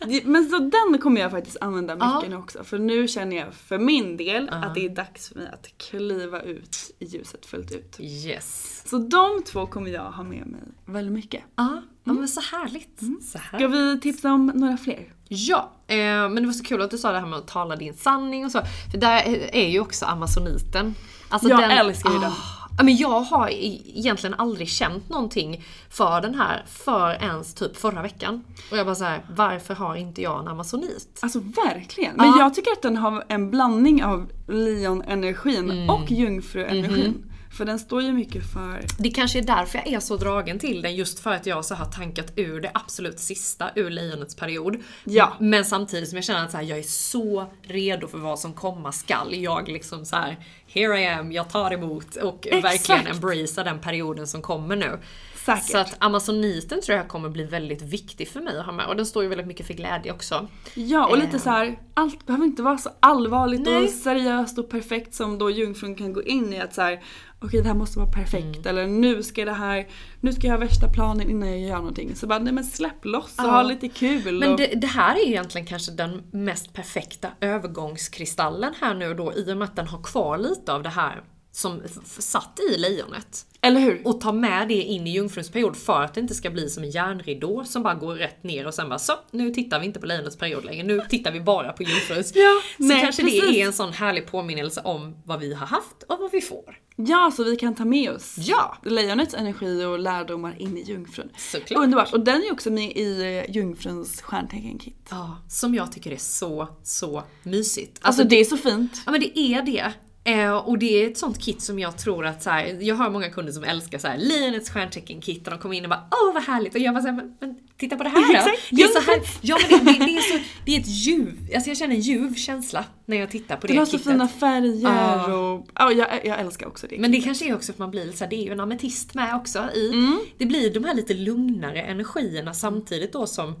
det. Men så den kommer jag faktiskt använda mycket Ja. nu också. För nu känner jag för min del att det är dags för mig att kliva ut i ljuset fullt ut. Yes. Så de två kommer jag ha med mig väldigt mycket. Ja, ja men så härligt. Så här. Ska vi tipsa om några fler? Ja, eh, men det var så kul att du sa det här med att tala din sanning och så. För där är ju också amazoniten. Alltså Jag älskar ju den. Ja, men jag har egentligen aldrig känt någonting för den här för ens typ förra veckan. Och jag bara såhär, varför har inte jag en amazonit? Alltså verkligen. Men Ja. jag tycker att den har en blandning av leon-energin Mm. och jungfru-energin. Mhm. För den står ju mycket för... Det kanske är därför jag är så dragen till den, just för att jag så har tankat ur det absolut sista ur lejonets period. Ja. Men samtidigt som jag känner att så här, jag är så redo för vad som komma skall. Jag liksom så här, here I am, jag tar emot och Exakt. verkligen embracea den perioden som kommer nu. Säkert. Så att amazoniten tror jag kommer bli väldigt viktig för mig att ha med och den står ju väldigt mycket för glädje också. Ja, och lite Eh. så här, allt behöver inte vara så allvarligt Nej. och seriöst och perfekt som då jungfrun kan gå in i att så här, okej det här måste vara perfekt Mm. eller nu ska det här, nu ska jag ha värsta planen innan jag gör någonting. Så bara, nej men släpp loss och Ja. ha lite kul. Men och, det, det här är egentligen kanske den mest perfekta övergångskristallen här nu då i och med att den har kvar lite av det här som satt i lejonet. Eller hur? Och ta med det in i jungfruns period för att det inte ska bli som en järnridå som bara går rätt ner och sen bara så, nu tittar vi inte på lejonets period längre, nu tittar vi bara på jungfruns. Ja, så nej, kanske precis. det är en sån härlig påminnelse om vad vi har haft och vad vi får. Ja, så vi kan ta med oss Ja. lejonets energi och lärdomar in i jungfrun. Såklart. Underbart! Och den är också med i eh, jungfruns stjärntecken-kit. Ja, som jag tycker är så, så mysigt. Alltså, det är så fint. Ja men det är det. Eh, och det är ett sånt kit som jag tror att så här, jag har många kunder som älskar så här, lejonets stjärntecken-kit och de kommer in och bara åh vad härligt och jag bara såhär, men, men titta på det här då. Det är så här, jungfruns. ja men det, det, det är så, det är ett ljuv, alltså jag känner en ljuv känsla när jag tittar på Den det har så fina färger och ja, jag, jag älskar också det. Men det kanske är också att man blir så här, det är ju en ametist med också i. Mm. Det blir de här lite lugnare energierna samtidigt då som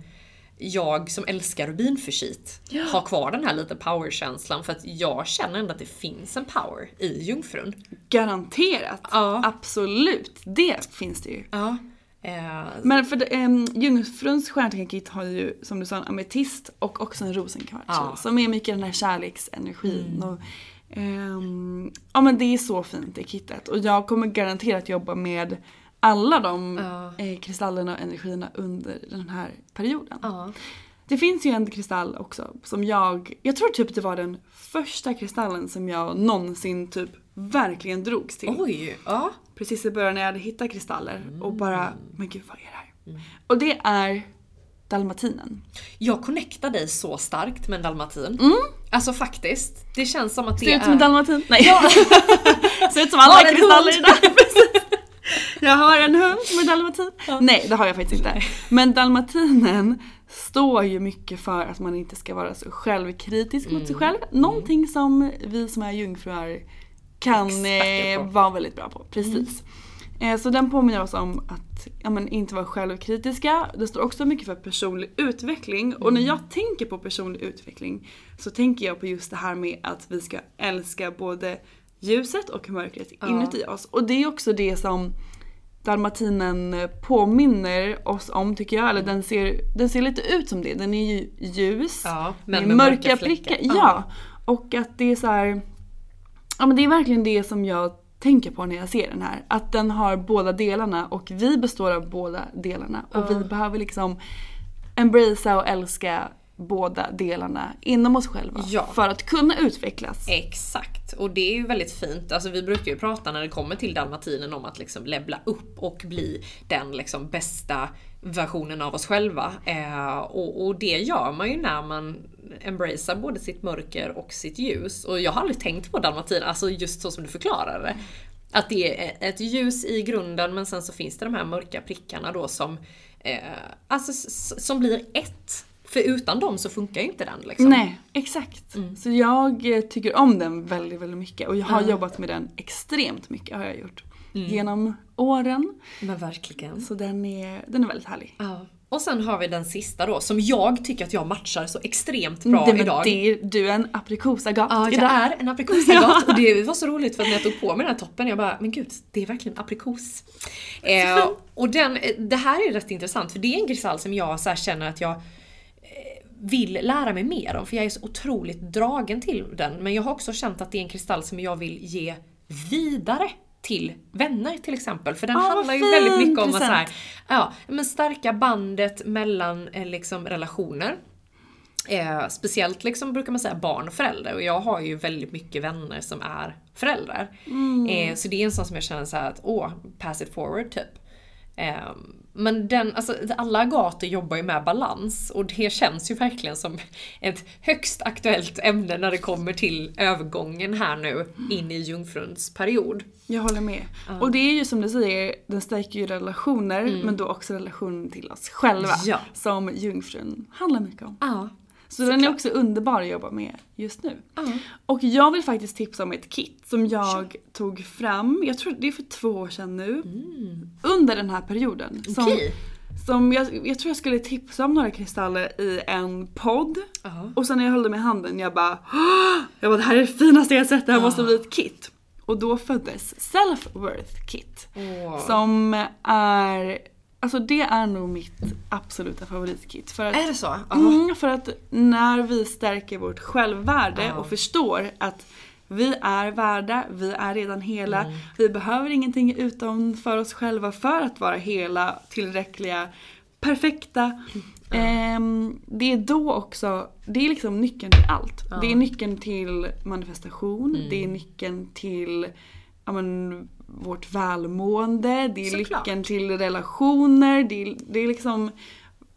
jag som älskar rubinförsit har kvar den här lite powerkänslan för att jag känner ändå att det finns en power i jungfrun. Garanterat! Ja. Absolut! Det finns det ju. Ja. Eh, Men för det, um, Jungfruns stjärntecken-kit har ju som du sa en ametist och också en rosenkvarts Ja. Som är mycket den här kärleksenergin. Och, ehm, ja men det är så fint i kittet. Och jag kommer garanterat jobba med alla de eh, kristallerna och energierna under den här perioden. ja. Det finns ju en kristall också som jag, jag tror typ det var den första kristallen som jag någonsin typ verkligen drogs till. Oj, ja. Precis i början när jag hade hittat kristaller och bara, men gud vad är det här? Mm. Och det är dalmatinen. Jag connectar dig så starkt med en dalmatin. Alltså faktiskt. Det känns som att det Ser ut är... som en dalmatin? Nej. Ser ut som alla kristaller idag. Jag har en hund som är dalmatin. Nej det har jag faktiskt inte. Men dalmatinen står ju mycket för att man inte ska vara så självkritisk mot sig själv. Någonting som vi som är jungfrur kan eh, vara väldigt bra på. Precis. Eh, så den påminner oss om att ja, men, inte vara självkritiska. Det står också mycket för personlig utveckling. Och när jag tänker på personlig utveckling så tänker jag på just det här med att vi ska älska både ljuset och mörkret inuti oss. Och det är också det som dalmatinen påminner oss om tycker jag. Eller den ser, den ser lite ut som det. Den är ju ljus. Ja, men med med mörka mörka prickar. fläckar. Ja. Och att det är så här. Ja men det är verkligen det som jag tänker på när jag ser den här. Att den har båda delarna och vi består av båda delarna. Och vi behöver liksom embracea och älska båda delarna inom oss själva. Ja. För att kunna utvecklas. Exakt, och det är ju väldigt fint. Alltså vi brukar ju prata när det kommer till dalmatinen om att liksom levla upp och bli den liksom bästa versionen av oss själva. Eh, och, och det gör man ju när man embracear både sitt mörker och sitt ljus. Och jag har aldrig tänkt på dalmatinen, alltså just så som du förklarade. Att det är ett ljus i grunden men sen så finns det de här mörka prickarna då som, eh, alltså, som blir ett. För utan dem så funkar ju inte den liksom. Nej, exakt. Så jag eh, tycker om den väldigt, väldigt mycket och jag har jobbat med den extremt mycket har jag gjort. Genom åren. Men verkligen. Så den är, den är väldigt härlig. Ja. Och sen har vi den sista då som jag tycker att jag matchar så extremt bra det, idag. Det, du är en aprikosagat Ja, jag idag. är en aprikosagat och det var så roligt för att när jag tog på mig den här toppen, jag bara, men gud, det är verkligen aprikos. Eh, och den, det här är rätt intressant för det är en kristall som jag så känner att jag eh, vill lära mig mer om för jag är så otroligt dragen till den. Men jag har också känt att det är en kristall som jag vill ge vidare till vänner till exempel. För den Ah, handlar ju väldigt fin mycket om att så här, present. ja, men stärka bandet mellan eh, liksom, relationer. Eh, speciellt liksom brukar man säga barn och förälder och jag har ju väldigt mycket vänner som är föräldrar. Eh, så det är en sån som jag känner så här att åh, pass it forward typ. Eh, men den, alltså alla agater jobbar ju med balans och det känns ju verkligen som ett högst aktuellt ämne när det kommer till övergången här nu in i jungfruns period. Jag håller med. Och det är ju som du säger, den stärker ju relationer men då också relationen till oss själva. Mm. Ja. Som jungfrun handlar mycket om. Ja. Så den är också underbar att jobba med just nu. Och jag vill faktiskt tipsa om ett kit som jag tog fram, jag tror det är för två år sedan nu. Under den här perioden. Som, Okej. som jag, jag tror jag skulle tipsa om några kristaller i en podd. Och sen när jag höll dem i handen jag bara "Åh!" Jag bara det här är det finaste jag sett, det här måste bli ett kit. Och då föddes Self-Worth Kit. Som är, alltså det är nog mitt absoluta favoritkit. För att, Är det så? Mm, för att när vi stärker vårt självvärde och förstår att vi är värda, vi är redan hela, Mm. vi behöver ingenting utanför oss själva för att vara hela, tillräckliga, perfekta. Ehm, det är då också, det är liksom nyckeln till allt. Det är nyckeln till manifestation, Mm. det är nyckeln till ja, men, vårt välmående, det är Såklart. nyckeln till relationer, det är, det är liksom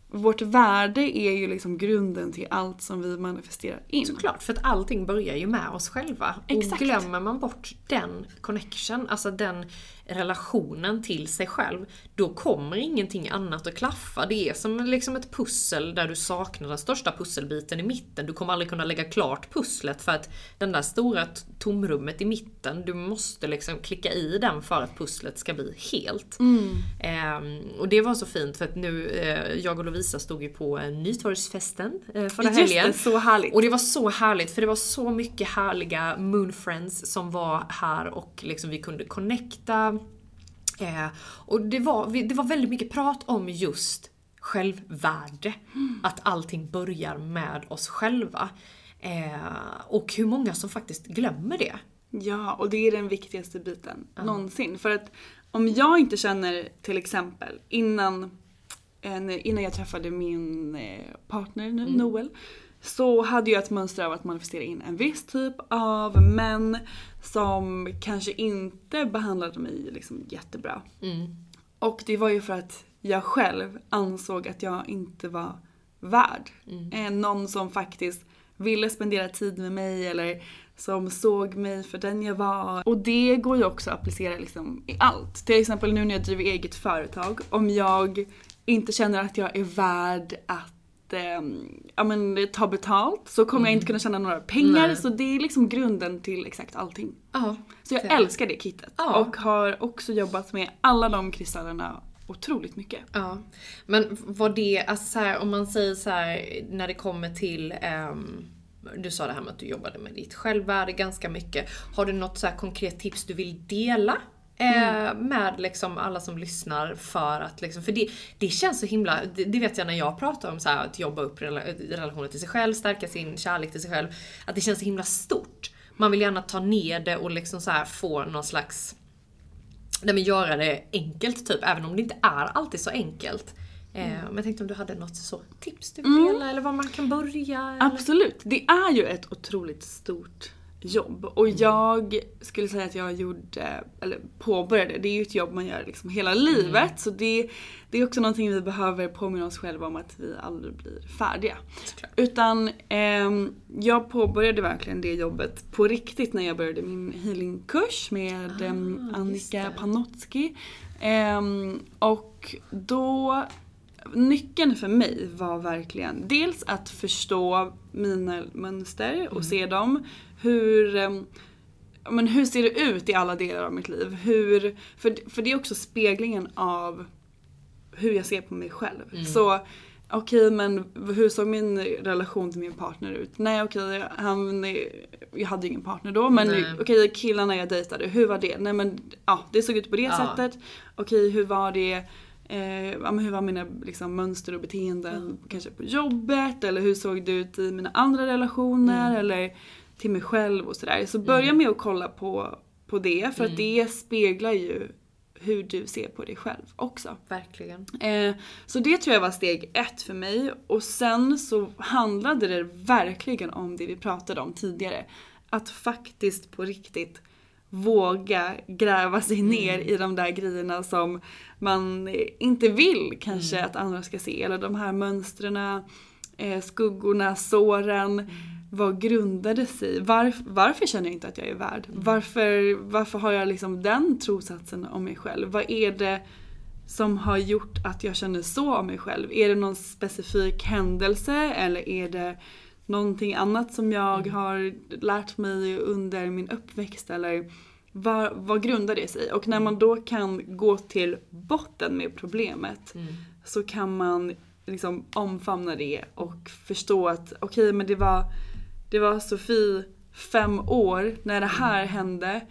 vårt värde är ju liksom grunden till allt som vi manifesterar in. Såklart, för att allting börjar ju med oss själva. Exakt. Och glömmer man bort den connection, alltså den relationen till sig själv, då kommer ingenting annat att klaffa. Det är som liksom ett pussel där du saknar den största pusselbiten i mitten. Du kommer aldrig kunna lägga klart pusslet för att den där stora tomrummet i mitten, du måste liksom klicka i den för att pusslet ska bli helt. Ehm, och det var så fint för att nu, eh, jag och Lovisa stod ju på eh, Nytorgsfesten eh, förra Just helgen. det, så härligt. Och det var så härligt för det var så mycket härliga moonfriends som var här och liksom vi kunde connecta. Eh, och det var, det var väldigt mycket prat om just självvärde. Att allting börjar med oss själva. Eh, och hur många som faktiskt glömmer det. Ja, och det är den viktigaste biten någonsin. För att om jag inte känner till exempel innan, en, innan jag träffade min eh, partner nu, Noel. Så hade jag ett mönster av att manifestera in en viss typ av män som kanske inte behandlade mig liksom jättebra. Och det var ju för att jag själv ansåg att jag inte var värd. Eh, någon som faktiskt ville spendera tid med mig eller som såg mig för den jag var. Och det går ju också att applicera liksom i allt. Till exempel nu när jag driver eget företag. Om jag inte känner att jag är värd att eh, ja, men, ta betalt så kommer jag inte kunna tjäna några pengar. Så det är liksom grunden till exakt allting. Ja. Så jag älskar det kittet. Ja. Och har också jobbat med alla de kristallerna otroligt mycket. Ja. Men var det, alltså så här, om man säger så här när det kommer till ehm, du sa det här med att du jobbade med ditt självvärde ganska mycket. Har du något så konkret tips du vill dela? Eh, med liksom alla som lyssnar för att liksom, för det, det känns så himla, det, det vet jag när jag pratar om så här, att jobba upp rela- relationer till sig själv, stärka sin kärlek till sig själv. Att det känns så himla stort. Man vill gärna ta ner det och liksom så här få någon slags Nej men göra det enkelt typ, även om det inte är alltid så enkelt. Eh, men jag tänkte om du hade något så tips du vill dela eller var man kan börja? Eller? Absolut. Det är ju ett otroligt stort jobb. Och jag skulle säga att jag gjorde, eller påbörjade, det är ju ett jobb man gör liksom hela livet. Så det, det är också någonting vi behöver påminna oss själva om att vi aldrig blir färdiga. Utan ehm, jag påbörjade verkligen det jobbet på riktigt när jag började min healingkurs med ehm, Annika Panotski. Ehm, och då Nyckeln för mig var verkligen dels att förstå mina mönster och se dem. Hur, ja, men hur ser det ut i alla delar av mitt liv? Hur, för, för det är också speglingen av hur jag ser på mig själv. Så okej men hur såg min relation till min partner ut? Nej okej, han, jag hade ingen partner då men okej killarna jag dejtade, hur var det? Nej men ja, det såg ut på det Ja. sättet. Okej hur var det? Eh, ja, hur var mina liksom, mönster och beteenden kanske på jobbet eller hur såg det ut i mina andra relationer Mm. eller till mig själv och sådär. Så börja med att kolla på, på det för Mm. att det speglar ju hur du ser på dig själv också. Verkligen. Eh, så det tror jag var steg ett för mig. Och sen så handlade det verkligen om det vi pratade om tidigare. Att faktiskt på riktigt våga gräva sig ner i de där grejerna som man inte vill kanske att andra ska se. Eller de här mönstren, eh, skuggorna, såren. Vad grundade sig? Varf, varför känner jag inte att jag är värd? Varför, varför har jag liksom den trosatsen om mig själv? Vad är det som har gjort att jag känner så om mig själv? Är det någon specifik händelse eller är det någonting annat som jag har lärt mig under min uppväxt eller vad, vad grundar det sig? Och när man då kan gå till botten med problemet så kan man liksom omfamna det och förstå att okej men det var, det var Sofie fem år när det här hände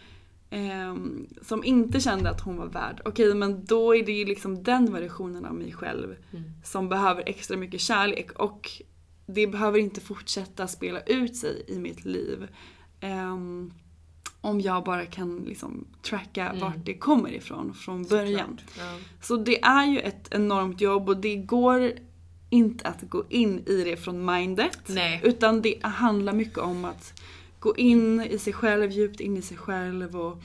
ehm, som inte kände att hon var värd. Okej men då är det ju liksom den versionen av mig själv som behöver extra mycket kärlek och det behöver inte fortsätta spela ut sig i mitt liv. Ehm, om jag bara kan liksom tracka vart det kommer ifrån från början. Ja. Så det är ju ett enormt jobb och det går inte att gå in i det från mindet. Nej. Utan det handlar mycket om att gå in i sig själv, djupt in i sig själv och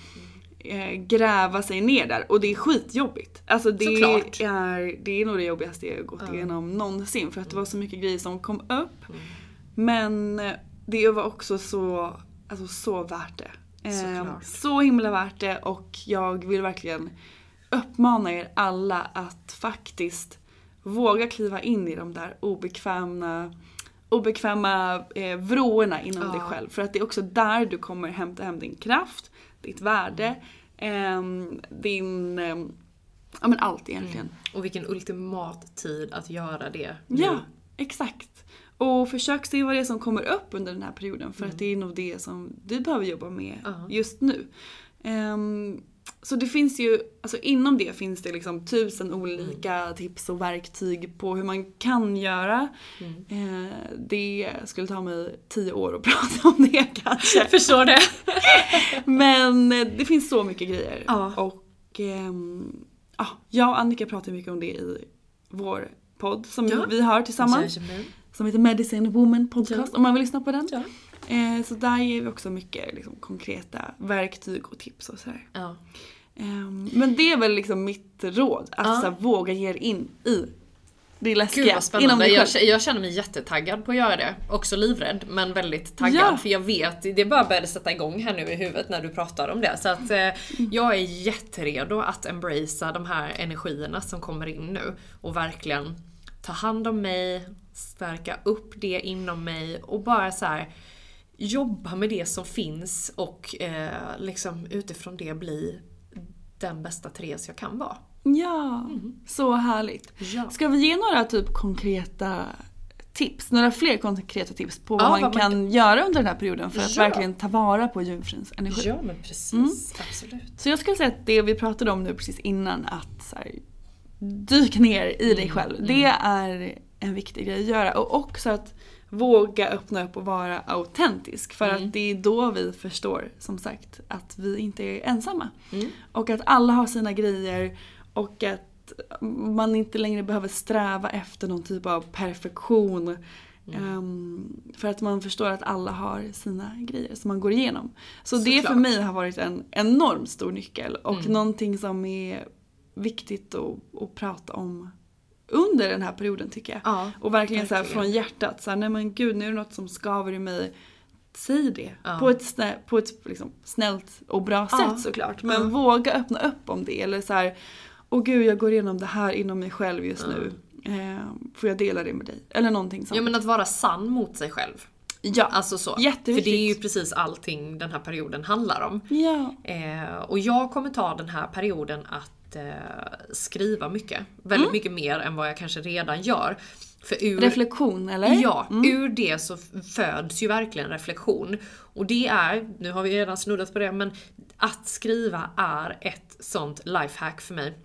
eh, gräva sig ner där. Och det är skitjobbigt. Alltså det Såklart. är, det är nog det jobbigaste jag gått igenom någonsin. För att det var så mycket grejer som kom upp. Men eh, det var också så, alltså så värt det. Eh, så himla värt det och jag vill verkligen uppmana er alla att faktiskt våga kliva in i de där obekväma, obekväma eh, vråorna inom dig själv. För att det är också där du kommer hämta hem din kraft, ditt värde, ehm, din, ehm, ja men allt egentligen. Och vilken ultimat tid att göra det nu. Ja, exakt. Och försök se vad det är som kommer upp under den här perioden för att det är nog det som du behöver jobba med Ja. just nu. Ehm, så det finns ju, alltså inom det finns det liksom tusen olika tips och verktyg på hur man kan göra. Eh, det skulle ta mig tio år att prata om det kanske. Förstår det. Men eh, det finns så mycket grejer. Ja. Och ehm, ja, jag och Annika pratar mycket om det i vår podd som Ja. vi har tillsammans. Som heter Medicine Woman Podcast Ja. om man vill lyssna på den. Eh, så där ger vi också mycket liksom, konkreta verktyg och tips och sådär. Ja. Ehm, men det är väl liksom mitt råd. Att Ja. så här, våga ge er in i det Gud läskiga vad inom spännande. Jag, jag känner mig jättetaggad på att göra det. Också livrädd men väldigt taggad. Ja. För jag vet, det bara började sätta igång här nu i huvudet när du pratar om det. Så att eh, jag är jätteredo att embracea de här energierna som kommer in nu. Och verkligen ta hand om mig, stärka upp det inom mig och bara så här jobba med det som finns och eh, liksom utifrån det bli den bästa Therese jag kan vara. Ja, så härligt. Ja. Ska vi ge några typ konkreta tips? Några fler konkreta tips på vad Ja, man vad man kan göra under den här perioden för att Ja. verkligen ta vara på jungfruns energi? Ja men precis, absolut. Så jag skulle säga att det vi pratade om nu precis innan att så här, dyk ner i dig själv. Det är en viktig grej att göra. Och också att våga öppna upp och vara autentisk. För att det är då vi förstår, som sagt, att vi inte är ensamma. Och att alla har sina grejer och att man inte längre behöver sträva efter någon typ av perfektion Ehm, för att man förstår att alla har sina grejer som man går igenom. Så det för Såklart. mig har varit en enormt stor nyckel och Mm. någonting som är viktigt att, att prata om under den här perioden tycker jag. Ja, och verkligen, så verkligen. från hjärtat. Så här, nej men gud nu är det något som skaver i mig. Säg det. Ja. På ett, snä, på ett liksom, snällt och bra Ja. sätt såklart. Men våga öppna upp om det. Eller så här, åh gud jag går igenom det här inom mig själv just nu. Eh, får jag dela det med dig? Eller någonting sånt. Ja men att vara sann mot sig själv. Ja, Alltså så. jätteviktigt. För det är ju precis allting den här perioden handlar om. Ja. Eh, och jag kommer ta den här perioden att eh, skriva mycket. Väldigt Mm. mycket mer än vad jag kanske redan gör. Ur, Reflektion eller? Ja, Mm. ur det så föds ju verkligen reflektion. Och det är, nu har vi redan snuddat på det, men att skriva är ett sånt lifehack för mig.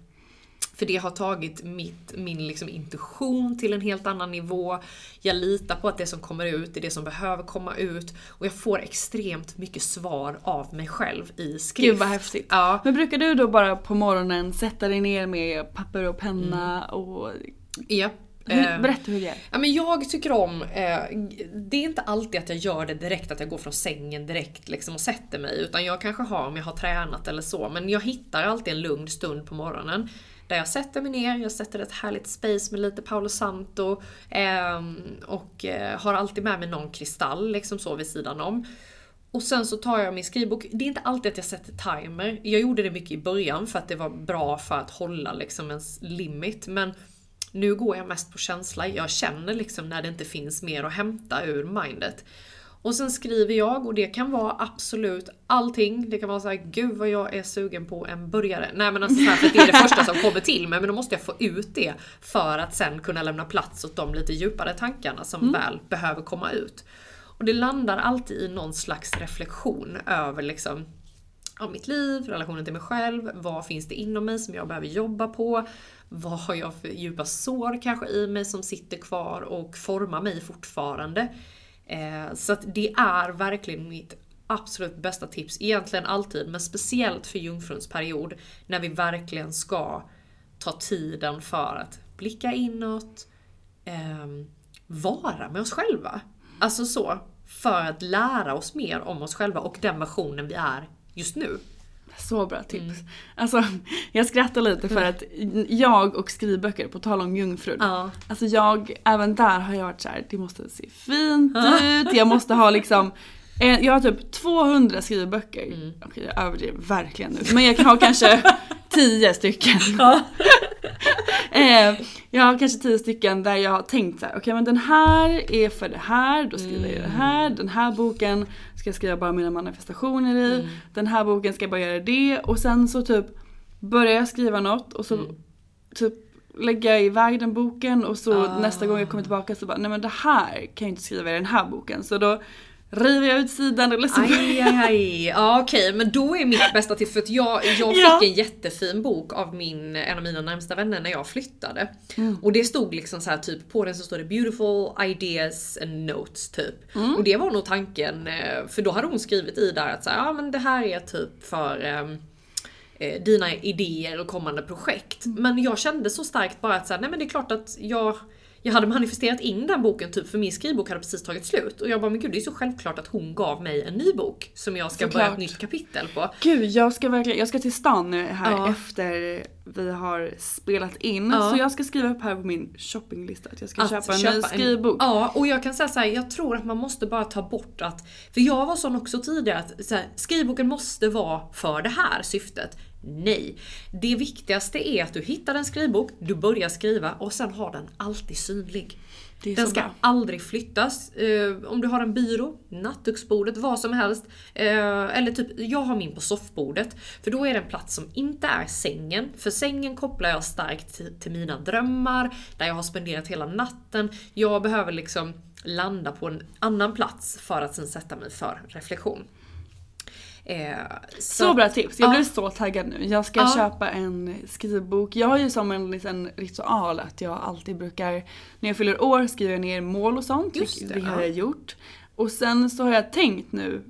För det har tagit mitt, min liksom intuition till en helt annan nivå. Jag litar på att det som kommer ut är det som behöver komma ut. Och jag får extremt mycket svar av mig själv i skrift. Gud vad häftigt. Ja. Men brukar du då bara på morgonen sätta dig ner med papper och penna och... Ja. Hur, Mm. Eh, berätta hur det är. Ja, men jag tycker om, eh, det är inte alltid att jag gör det direkt, att jag går från sängen direkt liksom och sätter mig. Utan jag kanske har om jag har tränat eller så. Men jag hittar alltid en lugn stund på morgonen. Där jag sätter mig ner, jag sätter ett härligt space med lite Paolo Santo. Ehm, och eh, har alltid med mig någon kristall liksom så vid sidan om. Och sen så tar jag min skrivbok. Det är inte alltid att jag sätter timer. Jag gjorde det mycket i början för att det var bra för att hålla liksom ens limit. Men nu går jag mest på känsla. Jag känner liksom när det inte finns mer att hämta ur mindet. Och sen skriver jag och det kan vara absolut allting. Det kan vara så här, gud vad jag är sugen på en burgare. Nej men alltså så här, för det är det första som kommer till mig. Men då måste jag få ut det för att sen kunna lämna plats åt de lite djupare tankarna som väl behöver komma ut. Och det landar alltid i någon slags reflektion över liksom av mitt liv, relationen till mig själv, vad finns det inom mig som jag behöver jobba på? Vad har jag för djupa sår kanske i mig som sitter kvar och formar mig fortfarande? Eh, så att det är verkligen mitt absolut bästa tips, egentligen alltid, men speciellt för jungfruns period, när vi verkligen ska ta tiden för att blicka inåt, eh, vara med oss själva. Alltså så, för att lära oss mer om oss själva och den versionen vi är just nu. Så bra tips. Mm. Alltså, jag skrattar lite för att jag och skrivböcker, på tal om jungfrun. Ja. Alltså jag, även där har jag varit så här, det måste se fint ut, jag måste ha liksom en, jag har typ 200 skrivböcker. Mm. Okej jag överdriver verkligen nu. Men jag kan ha kanske 10 stycken. eh, jag har kanske 10 stycken där jag har tänkt så här: okej men den här är för det här, då skriver jag det här. Den här boken ska jag skriva bara mina manifestationer i. Den här boken ska jag bara göra det. Och sen så typ börjar jag skriva något och så typ lägga jag iväg den boken och så nästa gång jag kommer tillbaka så bara nej men det här kan jag inte skriva i den här boken. Så då river jag ut sidan eller så Aj, aj, aj. Ja okej, men då är mitt bästa tips för att jag, jag fick Ja. en jättefin bok av min, en av mina närmsta vänner när jag flyttade. Och det stod liksom så här typ på den så står det 'beautiful ideas and notes' typ. Och det var nog tanken, eh, för då hade hon skrivit i där att så ja men det här är typ för ehm, eh, dina idéer och kommande projekt. Men jag kände så starkt bara att så här, nej men det är klart att jag jag hade manifesterat in den boken typ för min skrivbok hade precis tagit slut. Och jag bara men gud det är så självklart att hon gav mig en ny bok som jag ska börja Såklart. ett nytt kapitel på. Gud, jag ska verkligen, jag ska till stan nu här Ja. efter vi har spelat in. Ja. Så jag ska skriva upp här på min shoppinglista att jag ska Att köpa en ny köpa skrivbok. Ja, och jag kan säga så här, jag tror att man måste bara ta bort att... För jag var sån också tidigare att så här, skrivboken måste vara för det här syftet. Nej. Det viktigaste är att du hittar en skrivbok, du börjar skriva och sen har den alltid synlig. Den ska bra. aldrig flyttas. Eh, om du har en byrå, nattduksbordet, vad som helst. Eh, eller typ, jag har min på soffbordet. För då är det en plats som inte är sängen. För sängen kopplar jag starkt till, till mina drömmar, där jag har spenderat hela natten. Jag behöver liksom landa på en annan plats för att sen sätta mig för reflektion. Eh, Så bra tips, jag Ja. blev så taggad nu. Jag ska Ja. köpa en skrivbok. Jag har ju som en liten ritual att jag alltid brukar, när jag fyller år skriver jag ner mål och sånt. Just det, det har ja. jag gjort. Och sen så har jag tänkt nu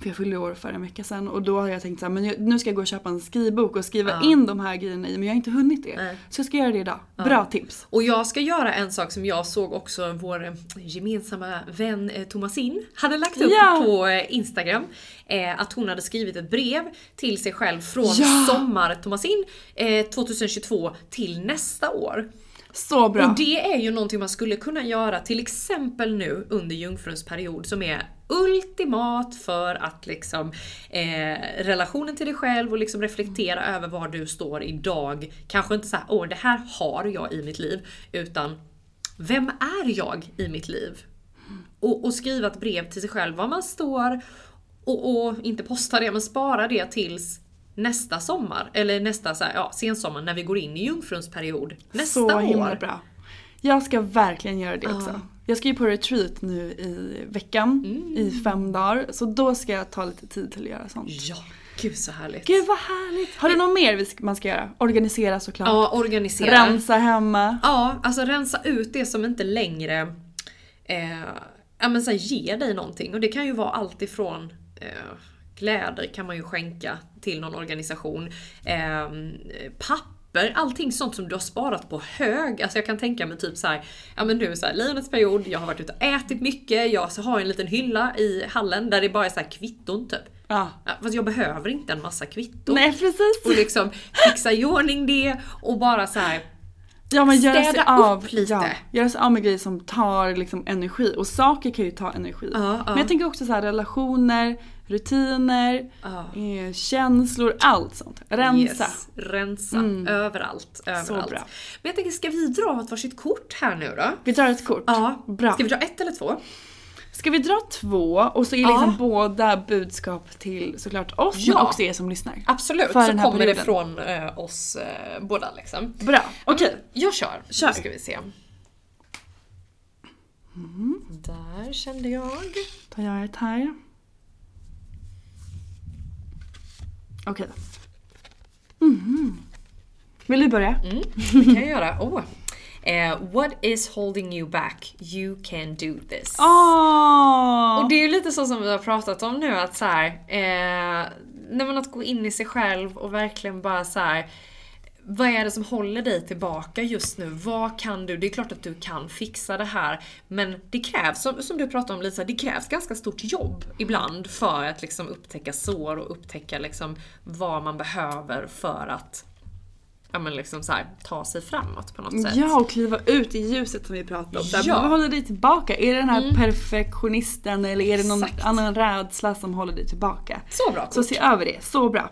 För jag fyllde år för en vecka sedan och då har jag tänkt så här, men jag, nu ska jag gå och köpa en skrivbok och skriva Ja. in de här grejerna i men jag har inte hunnit det. Nej. Så jag ska göra det idag. Bra tips. Och jag ska göra en sak som jag såg också vår eh, gemensamma vän eh, Thomasin hade lagt upp Ja. på eh, Instagram. Eh, att hon hade skrivit ett brev till sig själv från Ja. sommar-Thomasin eh, 2022 till nästa år. Så bra. Och det är ju någonting man skulle kunna göra till exempel nu under jungfruns period som är ultimat för att liksom eh, relationen till dig själv och liksom reflektera över var du står idag. Kanske inte såhär, åh det här har jag i mitt liv, utan vem är jag i mitt liv? Och, och skriva ett brev till sig själv var man står och, och inte posta det men spara det tills nästa sommar, eller nästa så här, ja, sensommar när vi går in i jungfruns period nästa så år. himla bra. Jag ska verkligen göra det också. Jag ska ju på retreat nu i veckan Mm. i fem dagar så då ska jag ta lite tid till att göra sånt. Ja, gud så härligt. Gud vad härligt! Har du något mer man ska göra? Organisera såklart. Ja, organisera. Rensa hemma. Ja, alltså rensa ut det som inte längre eh, ja, men så här, ger dig någonting. Och det kan ju vara allt ifrån eh, kläder kan man ju skänka till någon organisation. Eh, papper, allting sånt som du har sparat på hög. Alltså jag kan tänka mig typ så här, ja men nu så här, lejonets period, jag har varit ute och ätit mycket, jag har en liten hylla i hallen där det bara är så här kvitton typ. Ja. Ja, Fast jag behöver inte en massa kvitton. Nej precis. Och liksom fixa i ordning det och bara så här Ja men göra sig av, lite. Ja, göra sig av med grejer som tar liksom energi. Och saker kan ju ta energi. Ja. Men jag tänker också så relationer, rutiner, Ja. eh, känslor, allt sånt. Rensa. Yes, rensa Mm. överallt. överallt. Men jag tänker, ska vi dra ett varsitt kort här nu då? Vi drar ett kort. Ja. Bra. Ska vi dra ett eller två? Ska vi dra två och så är Ja. liksom båda budskap till såklart oss Ja. men också er som lyssnar. Absolut, så kommer det perioden. från eh, oss eh, båda liksom. Bra, okej. Jag kör. Kör. Nu ska vi se. Där kände jag. Tar jag ett här. Okej. Mhm. Vill du börja? Mm, det kan jag göra. Oh. Eh, what is holding you back? You can do this. Åh! Och det är ju lite så som vi har pratat om nu att så här, eh, när man att gå in i sig själv och verkligen bara så här. Vad är det som håller dig tillbaka just nu? Vad kan du? Det är klart att du kan fixa det här. Men det krävs, som, som du pratade om Lisa, det krävs ganska stort jobb ibland för att liksom upptäcka sår och upptäcka liksom vad man behöver för att ja, men liksom så här, ta sig framåt på något sätt. Ja, och kliva ut i ljuset som vi pratade om. Så här, Ja. Vad håller dig tillbaka? Är det den här Mm. perfektionisten eller är det någon Exakt. annan rädsla som håller dig tillbaka? Så bra Så kort. se över det, så bra.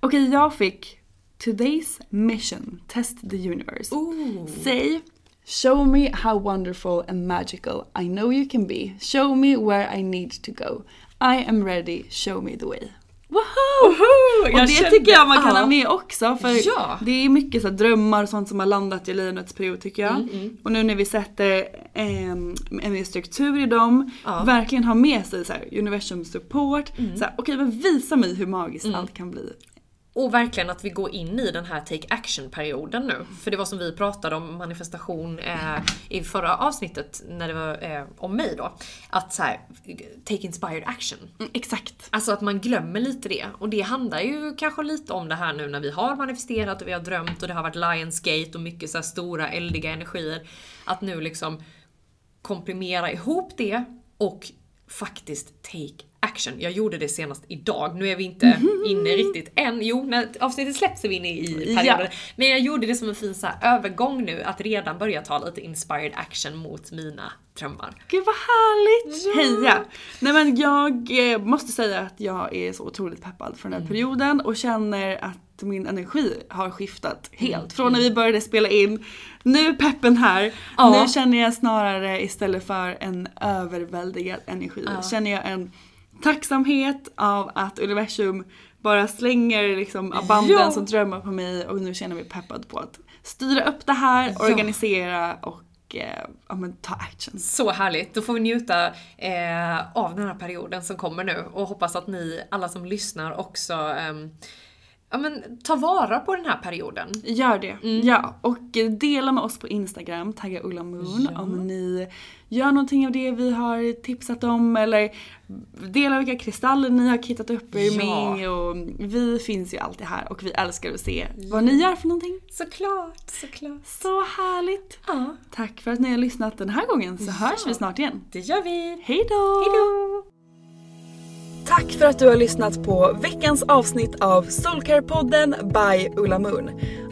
Okej, jag fick Today's mission, test the universe. Ooh. Say, show me how wonderful and magical I know you can be. Show me where I need to go. I am ready, show me the way. Woho! Och det kände- tycker jag man kan ja. ha med också för Ja. det är mycket så drömmar och sånt som har landat i lejonets period tycker jag. Mm, Och nu när vi sätter en mer struktur i dem, Ja. verkligen ha med sig så här, universum support. Mm. Så här, Okej men visa mig hur magiskt allt kan bli. Och verkligen att vi går in i den här take action-perioden nu. För det var som vi pratade om manifestation eh, i förra avsnittet när det var eh, om mig då. Att så här, take inspired action. Mm, exakt. Alltså att man glömmer lite det. Och det handlar ju kanske lite om det här nu när vi har manifesterat och vi har drömt och det har varit Lionsgate och mycket så stora eldiga energier. Att nu liksom komprimera ihop det och faktiskt take action. Jag gjorde det senast idag. Nu är vi inte inne riktigt än. Jo, när avsnittet släpps är vi inne i perioden. Ja. Men jag gjorde det som en fin så övergång nu att redan börja ta lite inspired action mot mina drömmar. Gud vad härligt! Heja! Nej men jag eh, måste säga att jag är så otroligt peppad för den här perioden och känner att min energi har skiftat helt. Från när vi började spela in, nu är peppen här. Ja. Nu känner jag snarare istället för en överväldigad energi, Ja. känner jag en tacksamhet av att universum bara slänger liksom abanden Ja. som drömmar på mig och nu känner jag mig peppad på att styra upp det här, Ja. organisera och eh, ja, men, ta action. Så härligt! Då får vi njuta eh, av den här perioden som kommer nu och hoppas att ni alla som lyssnar också ehm, ja, men, ta vara på den här perioden. Gör det. Ja, och dela med oss på Instagram, tagga Ulla Moon om ni gör någonting av det vi har tipsat om eller dela vilka kristaller ni har kittat upp er Ja. med och vi finns ju alltid här och vi älskar att se vad ni gör för någonting. Såklart, såklart. Så härligt! Ja, Tack för att ni har lyssnat den här gången så hörs vi snart igen. det gör vi. Hej då! Hejdå! Tack för att du har lyssnat på veckans avsnitt av Soulcare-podden by Ulla Moon.